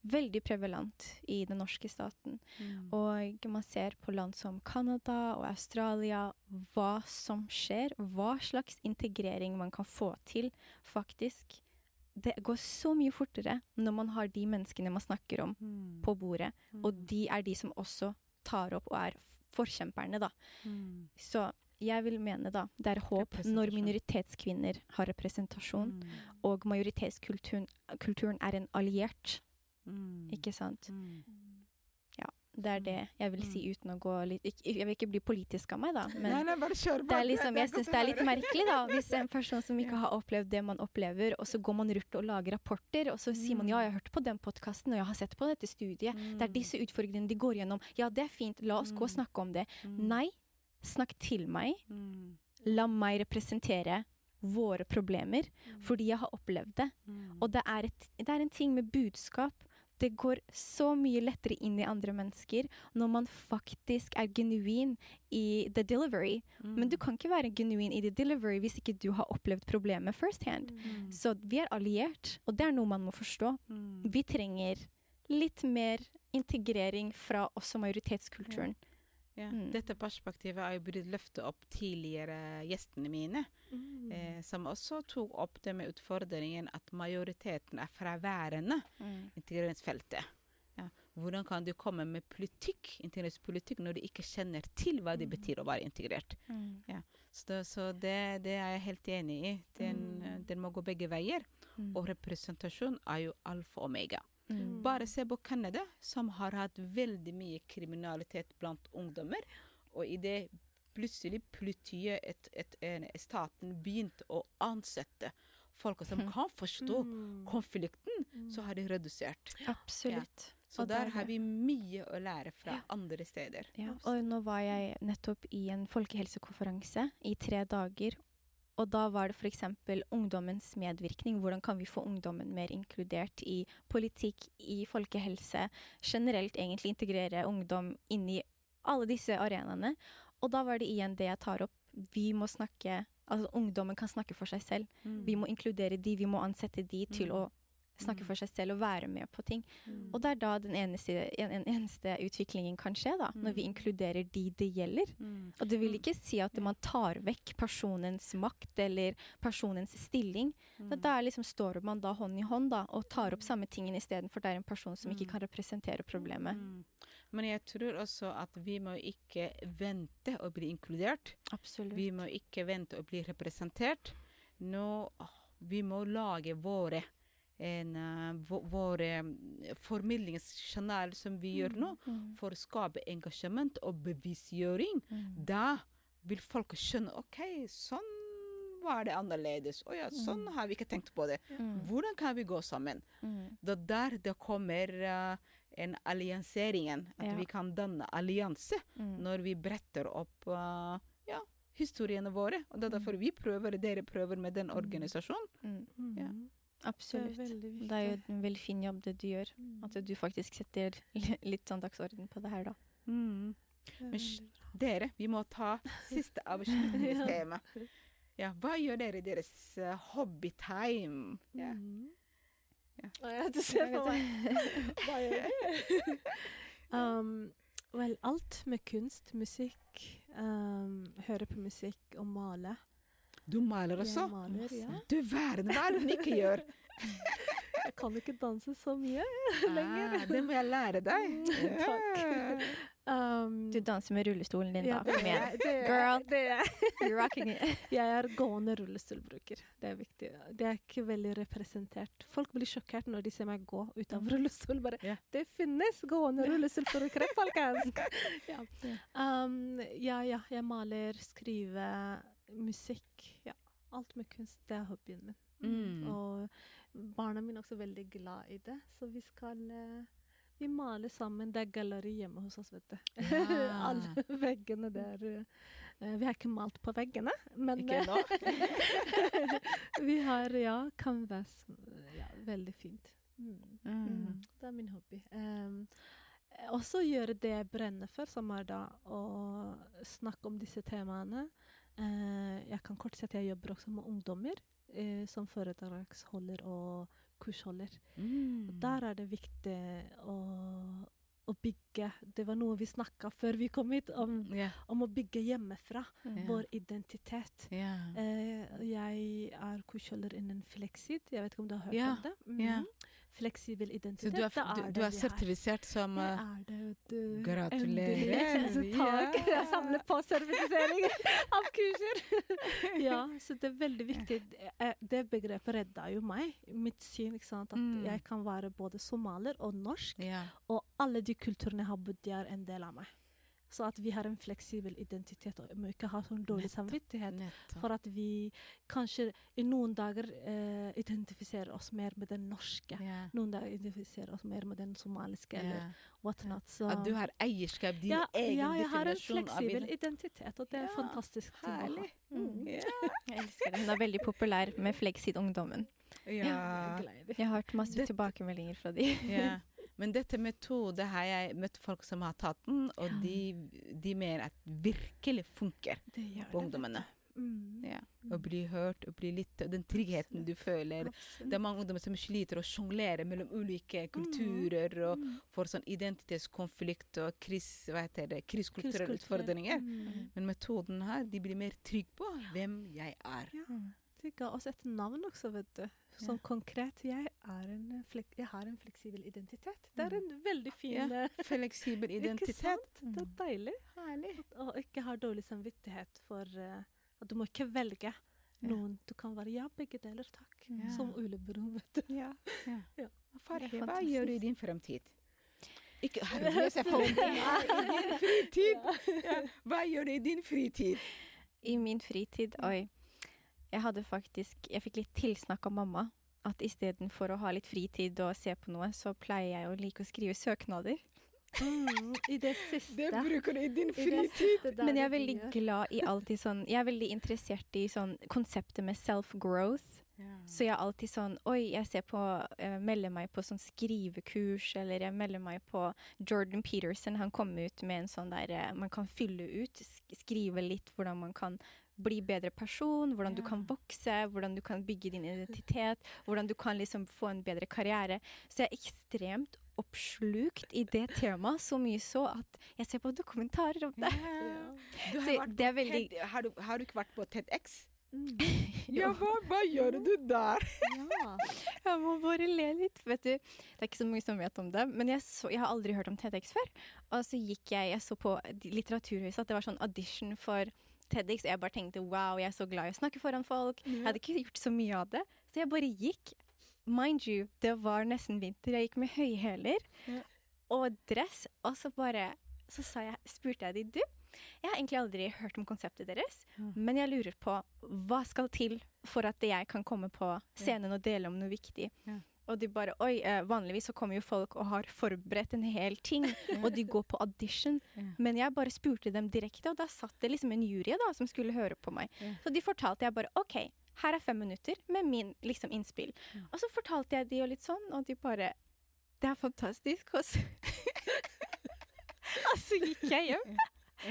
veldig prevalent i den norske staten. Mm. Og man ser på land som Canada og Australia hva som skjer, hva slags integrering man kan få til, faktisk. Det går så mye fortere når man har de menneskene man snakker om, Mm. på bordet. Og Mm. de er de som også tar opp og er forkjemperne, da. Mm. Så jeg vil mene da, det er håp når minoritetskvinner har representasjon, Mm. og majoritetskulturen kulturen er en alliert, Mm. ikke sant? Mm. Det er det jeg vil si uten å gå litt Jeg vil ikke bli politisk av meg, da, men Nei, nei, bare kjør det er liksom, jeg syns det er litt merkelig, da, hvis en person som ikke har opplevd det man opplever, og så går man rundt og lager rapporter, og så sier man ja, jeg har hørt på den podkasten, og jeg har sett på dette studiet. Det er disse utfordringene de går gjennom. Ja, det er fint, la oss gå og snakke om det. Nei, snakk til meg. Mm. La meg representere våre problemer, fordi jeg har opplevd det. Mm. Og det er, et, det er en ting med budskap. Det går så mye lettere inn i andre mennesker når man faktisk er genuin i the delivery. Men du kan ikke være genuin i the delivery hvis ikke du har opplevd problemet first hand. Mm. Så vi er alliert, og det er noe man må forstå. Mm. Vi trenger litt mer integrering fra også majoritetskulturen. Ja. Mm. Dette perspektivet har jo burde løftet opp tidligere gjestene mine, Mm. eh, som også tok opp det med utfordringen at majoriteten er fraværende Mm. integreringsfeltet. Ja. Hvordan kan du komme med politikk, integreringspolitikk når du ikke kjenner til hva det Mm. betyr å være integrert? Mm. Så, det, så det, det er jeg helt enig i. Den, Mm. den må gå begge veier. Og representasjon er jo alfa og omega. Mm. Bare se på Canada, som har hatt veldig mye kriminalitet blant ungdommer. Og i det plutselig politiet, et, et, en, staten begynte å ansette folk som Mhm. kan forstå Mm. konflikten, Mm. så har de redusert. Absolutt. Så der der- har vi mye å lære fra Ja. andre steder. Ja, og nå var jeg nettopp i en folkehelsekonferanse i tre dager. Og da var det f.eks. ungdommens medvirkning. Hvordan kan vi få ungdommen mer inkludert i politikk, i folkehelse? Generelt egentlig integrere ungdom inn i alle disse arenaene. Og da var det igjen det jeg tar opp. Vi må snakke Altså ungdommen kan snakke for seg selv. Vi må inkludere de, vi må ansette de til Mm. å snakke Mm. for seg selv og være med på ting. Mm. Og det er da den eneste, en, en eneste utviklingen kan skje, da. Når vi Mm. inkluderer de det gjelder. Mm. Og det vil ikke si at man tar vekk personens makt eller personens stilling. Mm. Da liksom står man da hånd i hånd da, og tar opp samme tingen istedenfor det er en person som ikke Mm. kan representere problemet. Mm. Men jeg tror også at vi må ikke vente å bli inkludert. Absolutt. Vi må ikke vente å bli representert. Nå, vi må lage våre en, eh, vå- våre mm, som vi gjør nå, Mm. for å skape engasjement og bevisgjøring. Mm. Da vil folk skjønne OK, sånn var det annerledes. Å ja, sånn Mm. har vi ikke tenkt på det. Mm. Hvordan kan vi gå sammen? Mm. Det er der det kommer uh, en allianseringen. At Ja. vi kan danne allianse Mm. når vi bretter opp uh, ja, historiene våre. Og det er derfor vi prøver, dere prøver med den organisasjonen. Mm. Mm. Ja. Absolutt. Det er. Det er jo en veldig fin jobb det du gjør. Mm. At du faktisk setter litt sånn dagsorden på det her, da. Mm. Men sh- Dere, vi må ta siste avslutningstema. Ja, hva gjør dere i deres uh, hobbytime? Ja. Mm. Ja. Oh, ja, du ser på meg. Hva gjør dere? um, vel, alt med kunst, musikk. Um, høre på musikk og male. Du maler også? Jeg maler, ja. Du verden, hva er det hun ikke gjør? Jeg kan ikke danse så mye lenger. Ah, det må jeg lære deg. Takk. Um, Du danser med rullestolen din, ja, da. Kom igjen. det er Girl. er. You're rocking it. Jeg er gående rullestolbruker. Det er viktig. Det er ikke veldig representert. Folk blir sjokkert når de ser meg gå ut av Mm. rullestol. Bare, yeah. Det finnes gående rullestolbrukere, folkens! ja. Ja. Um, ja, ja. Jeg maler, skriver, musikk. Ja. Alt med kunst. Det er hobbyen min. Mm. Og barna mine er også veldig glad i det, så vi skal eh, vi maler sammen. Det er galleri hjemme hos oss, vet du. Ja. Alle veggene der. eh, vi har ikke malt på veggene, men Ikke nå? vi har, ja, canvas. Ja, veldig fint. Mm. Mm. Det er min hobby. Um, også gjøre det jeg brenner for, som er da å snakke om disse temaene. Eh, jeg kan kort si at jeg jobber også med ungdommer eh, som foredragsholder og kursholder. Mm. Og Der er det viktig å, å bygge Det var noe vi snakka før vi kom hit, om, yeah. om å bygge hjemmefra. Mm. Vår identitet. Yeah. Eh, jeg er kursholder innen Flexid. Jeg vet ikke om du har hørt yeah. om det? Mhm. Fleksibel Så identitet, du er, du, er du er sertifisert som eh, er det. Gratulerer. Endelig. Takk. Ja. Jeg samler på sertifisering av kurser. ja, så det er veldig viktig. Eh, Det begrepet redda jo meg. Mitt syn, ikke sant. At Mm. jeg kan være både somalier og norsk. ja. Og alle de kulturene har bodd i, er en del av meg. Så at vi har en fleksibel identitet og må ikke ha sånn dårlig Netto. samvittighet. Netto. For at vi kanskje i noen dager eh, identifiserer oss mer med den norske. Yeah. Noen dager identifiserer oss mer med den somaliske eller Ja. whatnot. Så At du har eierskap, din ja, egen ja, jeg har en fleksibel ident- identitet, og det er Ja, fantastisk. Herlig. Mm. Ja. Jeg elsker det. Hun er veldig populær med Flexid-ungdommen. Ja. Glad i det. Jeg har hørt masse tilbakemeldinger fra de. Ja. Men dette metode har jeg møtt folk som har tatt den, og de, de mener at virkelig funker Det gjør på ungdommene. Mm. Ja. Å bli hørt, å bli litt Den tryggheten du føler. Absolutt. Det er mange ungdommer som sliter å sjonglere mellom ulike kulturer og Mm. får sånn identitetskonflikt og kris, det, krysskulturelle utfordringer. Mm. Men metoden her, de blir mer trygge på hvem jeg er. Ja. De ga oss et navn også, vet du. Sånn konkret. Jeg, er en eh, flek jeg har en fleksibel identitet. Det er en veldig fin Ja, Fleksibel Fleksibel Ikke identitet. sant? Det er deilig. Herlig. Og ikke ha dårlig samvittighet for uh, at du må ikke velge noen. Du kan være ja, begge deler, takk. Ja. Som Ole Brumm, vet du. Ja. Farge, hva gjør du i din fremtid? Ikke herregud, jeg får I din fritid! Ja. Hva gjør du i din fritid? I min fritid, oi. Jeg hadde faktisk Jeg fikk litt tilsnakk av mamma. At istedenfor å ha litt fritid og se på noe, så pleier jeg å like å skrive søknader. Mm, I det siste. Det bruker du i din fritid. I Men jeg er veldig glad i alltid sånn Jeg er veldig interessert i sånn konseptet med self-growth. Så jeg er alltid sånn Oi, jeg ser på Jeg melder meg på sånn skrivekurs, eller jeg melder meg på Jordan Peterson. Han kom ut med en sånn der eh, Man kan fylle ut, skrive litt hvordan man kan bli bedre person, hvordan du kan vokse, hvordan du kan bygge din identitet, hvordan du kan liksom få en bedre karriere. Så jeg er ekstremt oppslukt i det temaet, så mye så at jeg ser på dokumentarer om det. Yeah. Du har, Så det er veldig- har, du, har du ikke vært på TEDX? Mm. Ja, hva, hva gjør du der? ja. Jeg må bare le litt. Vet du, det er ikke så mange som vet om det, men jeg, så, jeg har aldri hørt om TEDx før. Og så gikk jeg, jeg så på Litteraturhuset at det var sånn audition for TEDx, jeg bare tenkte wow, jeg er så glad i å snakke foran folk. Jeg hadde ikke gjort så mye av det, så jeg bare gikk. Mind you, det var nesten vinter. Jeg gikk med høyhæler Ja. og dress, og så bare så sa jeg, spurte jeg de, du, jeg har egentlig aldri hørt om konseptet deres, Mm. men jeg lurer på hva skal til for at jeg kan komme på scenen og dele om noe viktig. Ja. Og de bare Oi, eh, vanligvis så kommer jo folk og har forberedt en hel ting, og de går på audition. Men jeg bare spurte dem direkte, og da satt det liksom en jury da, som skulle høre på meg. Så de fortalte jeg bare OK, her er fem minutter med min liksom innspill. Og så fortalte jeg de jo litt sånn, og de bare Det er fantastisk. Og så, og så gikk jeg hjem.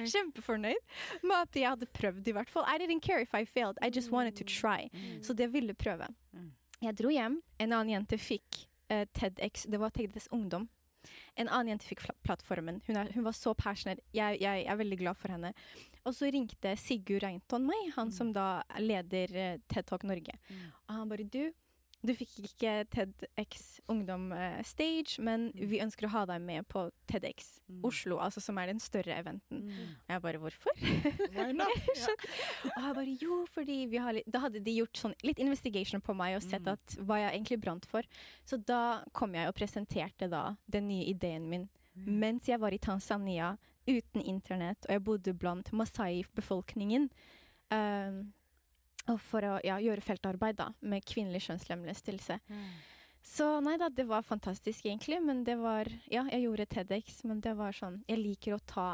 Kjempefornøyd med at jeg hadde prøvd, i hvert fall. I didn't care if I failed. I just wanted to try. Så det ville prøve. Mm. Jeg dro hjem. En annen jente fikk uh, TEDx. Det var TEDx Ungdom. En annen jente fikk plattformen. Hun, er, hun var så passionate. Jeg, jeg er veldig glad for henne. Og så ringte Sigurd Reinton meg, han som da leder eh, TED Talk Norge. Mm. Og han bare Du, du fikk ikke TEDx Ungdom eh, stage, men vi ønsker å ha deg med på TEDx Mm. Oslo, altså som er den større eventen. Og jeg bare Hvorfor? Why not? Og jeg bare jo, fordi vi har litt, Da hadde de gjort sånn litt investigation på meg og sett Mm. at hva jeg egentlig brant for. Så da kom jeg og presenterte da den nye ideen min. Mens jeg var i Tanzania uten internett, og jeg bodde blant Masai-befolkningen. Um, og for å ja, gjøre feltarbeid da, med kvinnelig kjønnslemlestelse. Så nei da, det var fantastisk egentlig, men det var Ja, jeg gjorde TEDx, men det var sånn Jeg liker å ta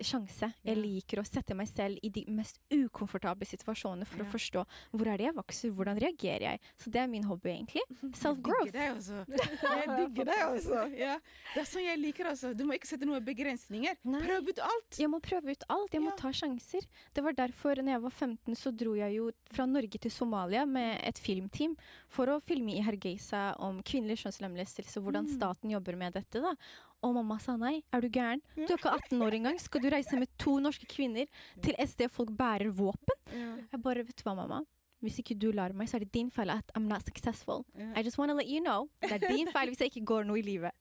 sjanse. Jeg liker å sette meg selv i de mest ukomfortable situasjonene for Ja. å forstå hvor er det jeg vokser, hvordan reagerer jeg. Så det er min hobby, egentlig. Self-growth. også. Jeg digger deg også. Ja. Det er sånn jeg liker altså. Du må ikke sette noen begrensninger. Nei. Prøv ut alt. Jeg må prøve ut alt. Jeg må Ja. ta sjanser. Det var derfor, når jeg var 15, så dro jeg jo fra Norge til Somalia med et filmteam for å filme i Hergeisa om kvinnelig kjønnslemlestelse, hvordan Mm. staten jobber med dette. da. Og mamma sa nei, er du gæren? Du er ikke 18 år engang. Skal du reise med to norske kvinner til et sted folk bærer våpen? Ja. Jeg bare, vet du hva, mamma? Hvis ikke du lar meg, så er det din feil at I'm not successful. Ja. I just wanna let you know. Det er din feil hvis jeg ikke går noe i livet.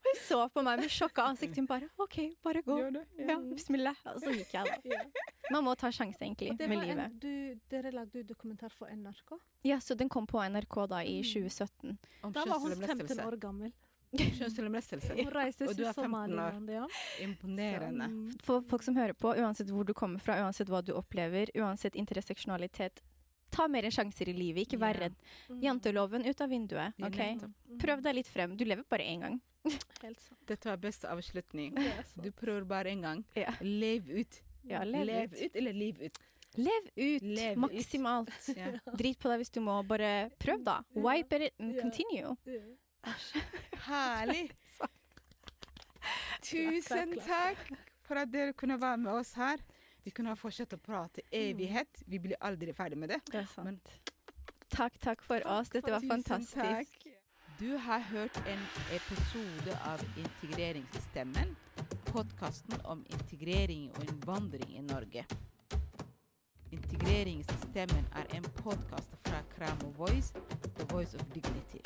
Hun så på meg med sjokka ansikt. Hun bare OK, bare gå. Ja, det. Ja, bismillah. Og så gikk jeg, da. Man må ta sjanse, egentlig, Det med livet. en, du, dere lagde jo dokumentar for NRK. Ja, så den kom på NRK da i Mm. 2017. Mm. Da var hun 15 år gammel. Kjønnslemlestelse. Hun reiste Og du til er 15 år. Imponerende. Så, For folk som hører på, uansett hvor du kommer fra, uansett hva du opplever, uansett interseksjonalitet, ta mer sjanser i livet, ikke vær redd. Janteloven ut av vinduet, OK? Mm. Prøv deg litt frem. Du lever bare én gang. Helt sant. Dette var beste avslutning. Du prøver bare en gang. Ja. Lev ut. Ja, lev Lev ut. ut eller liv ut. Lev ut Lev ut. maksimalt. Ja. Drit på deg hvis du må. Bare prøv, da. Wipe it and continue. Herlig! Tusen Takk, for at dere kunne være med oss her. Vi kunne ha fortsatt å prate evighet. Vi blir aldri ferdig med det. Det er sant. Men- Takk, takk for oss. Dette var fantastisk. takk. Du har hørt en episode av Integreringsstemmen. Podkasten om integrering og innvandring i Norge. Integreringsstemmen er en podkast fra Kramo Voice, The Voice of Dignity.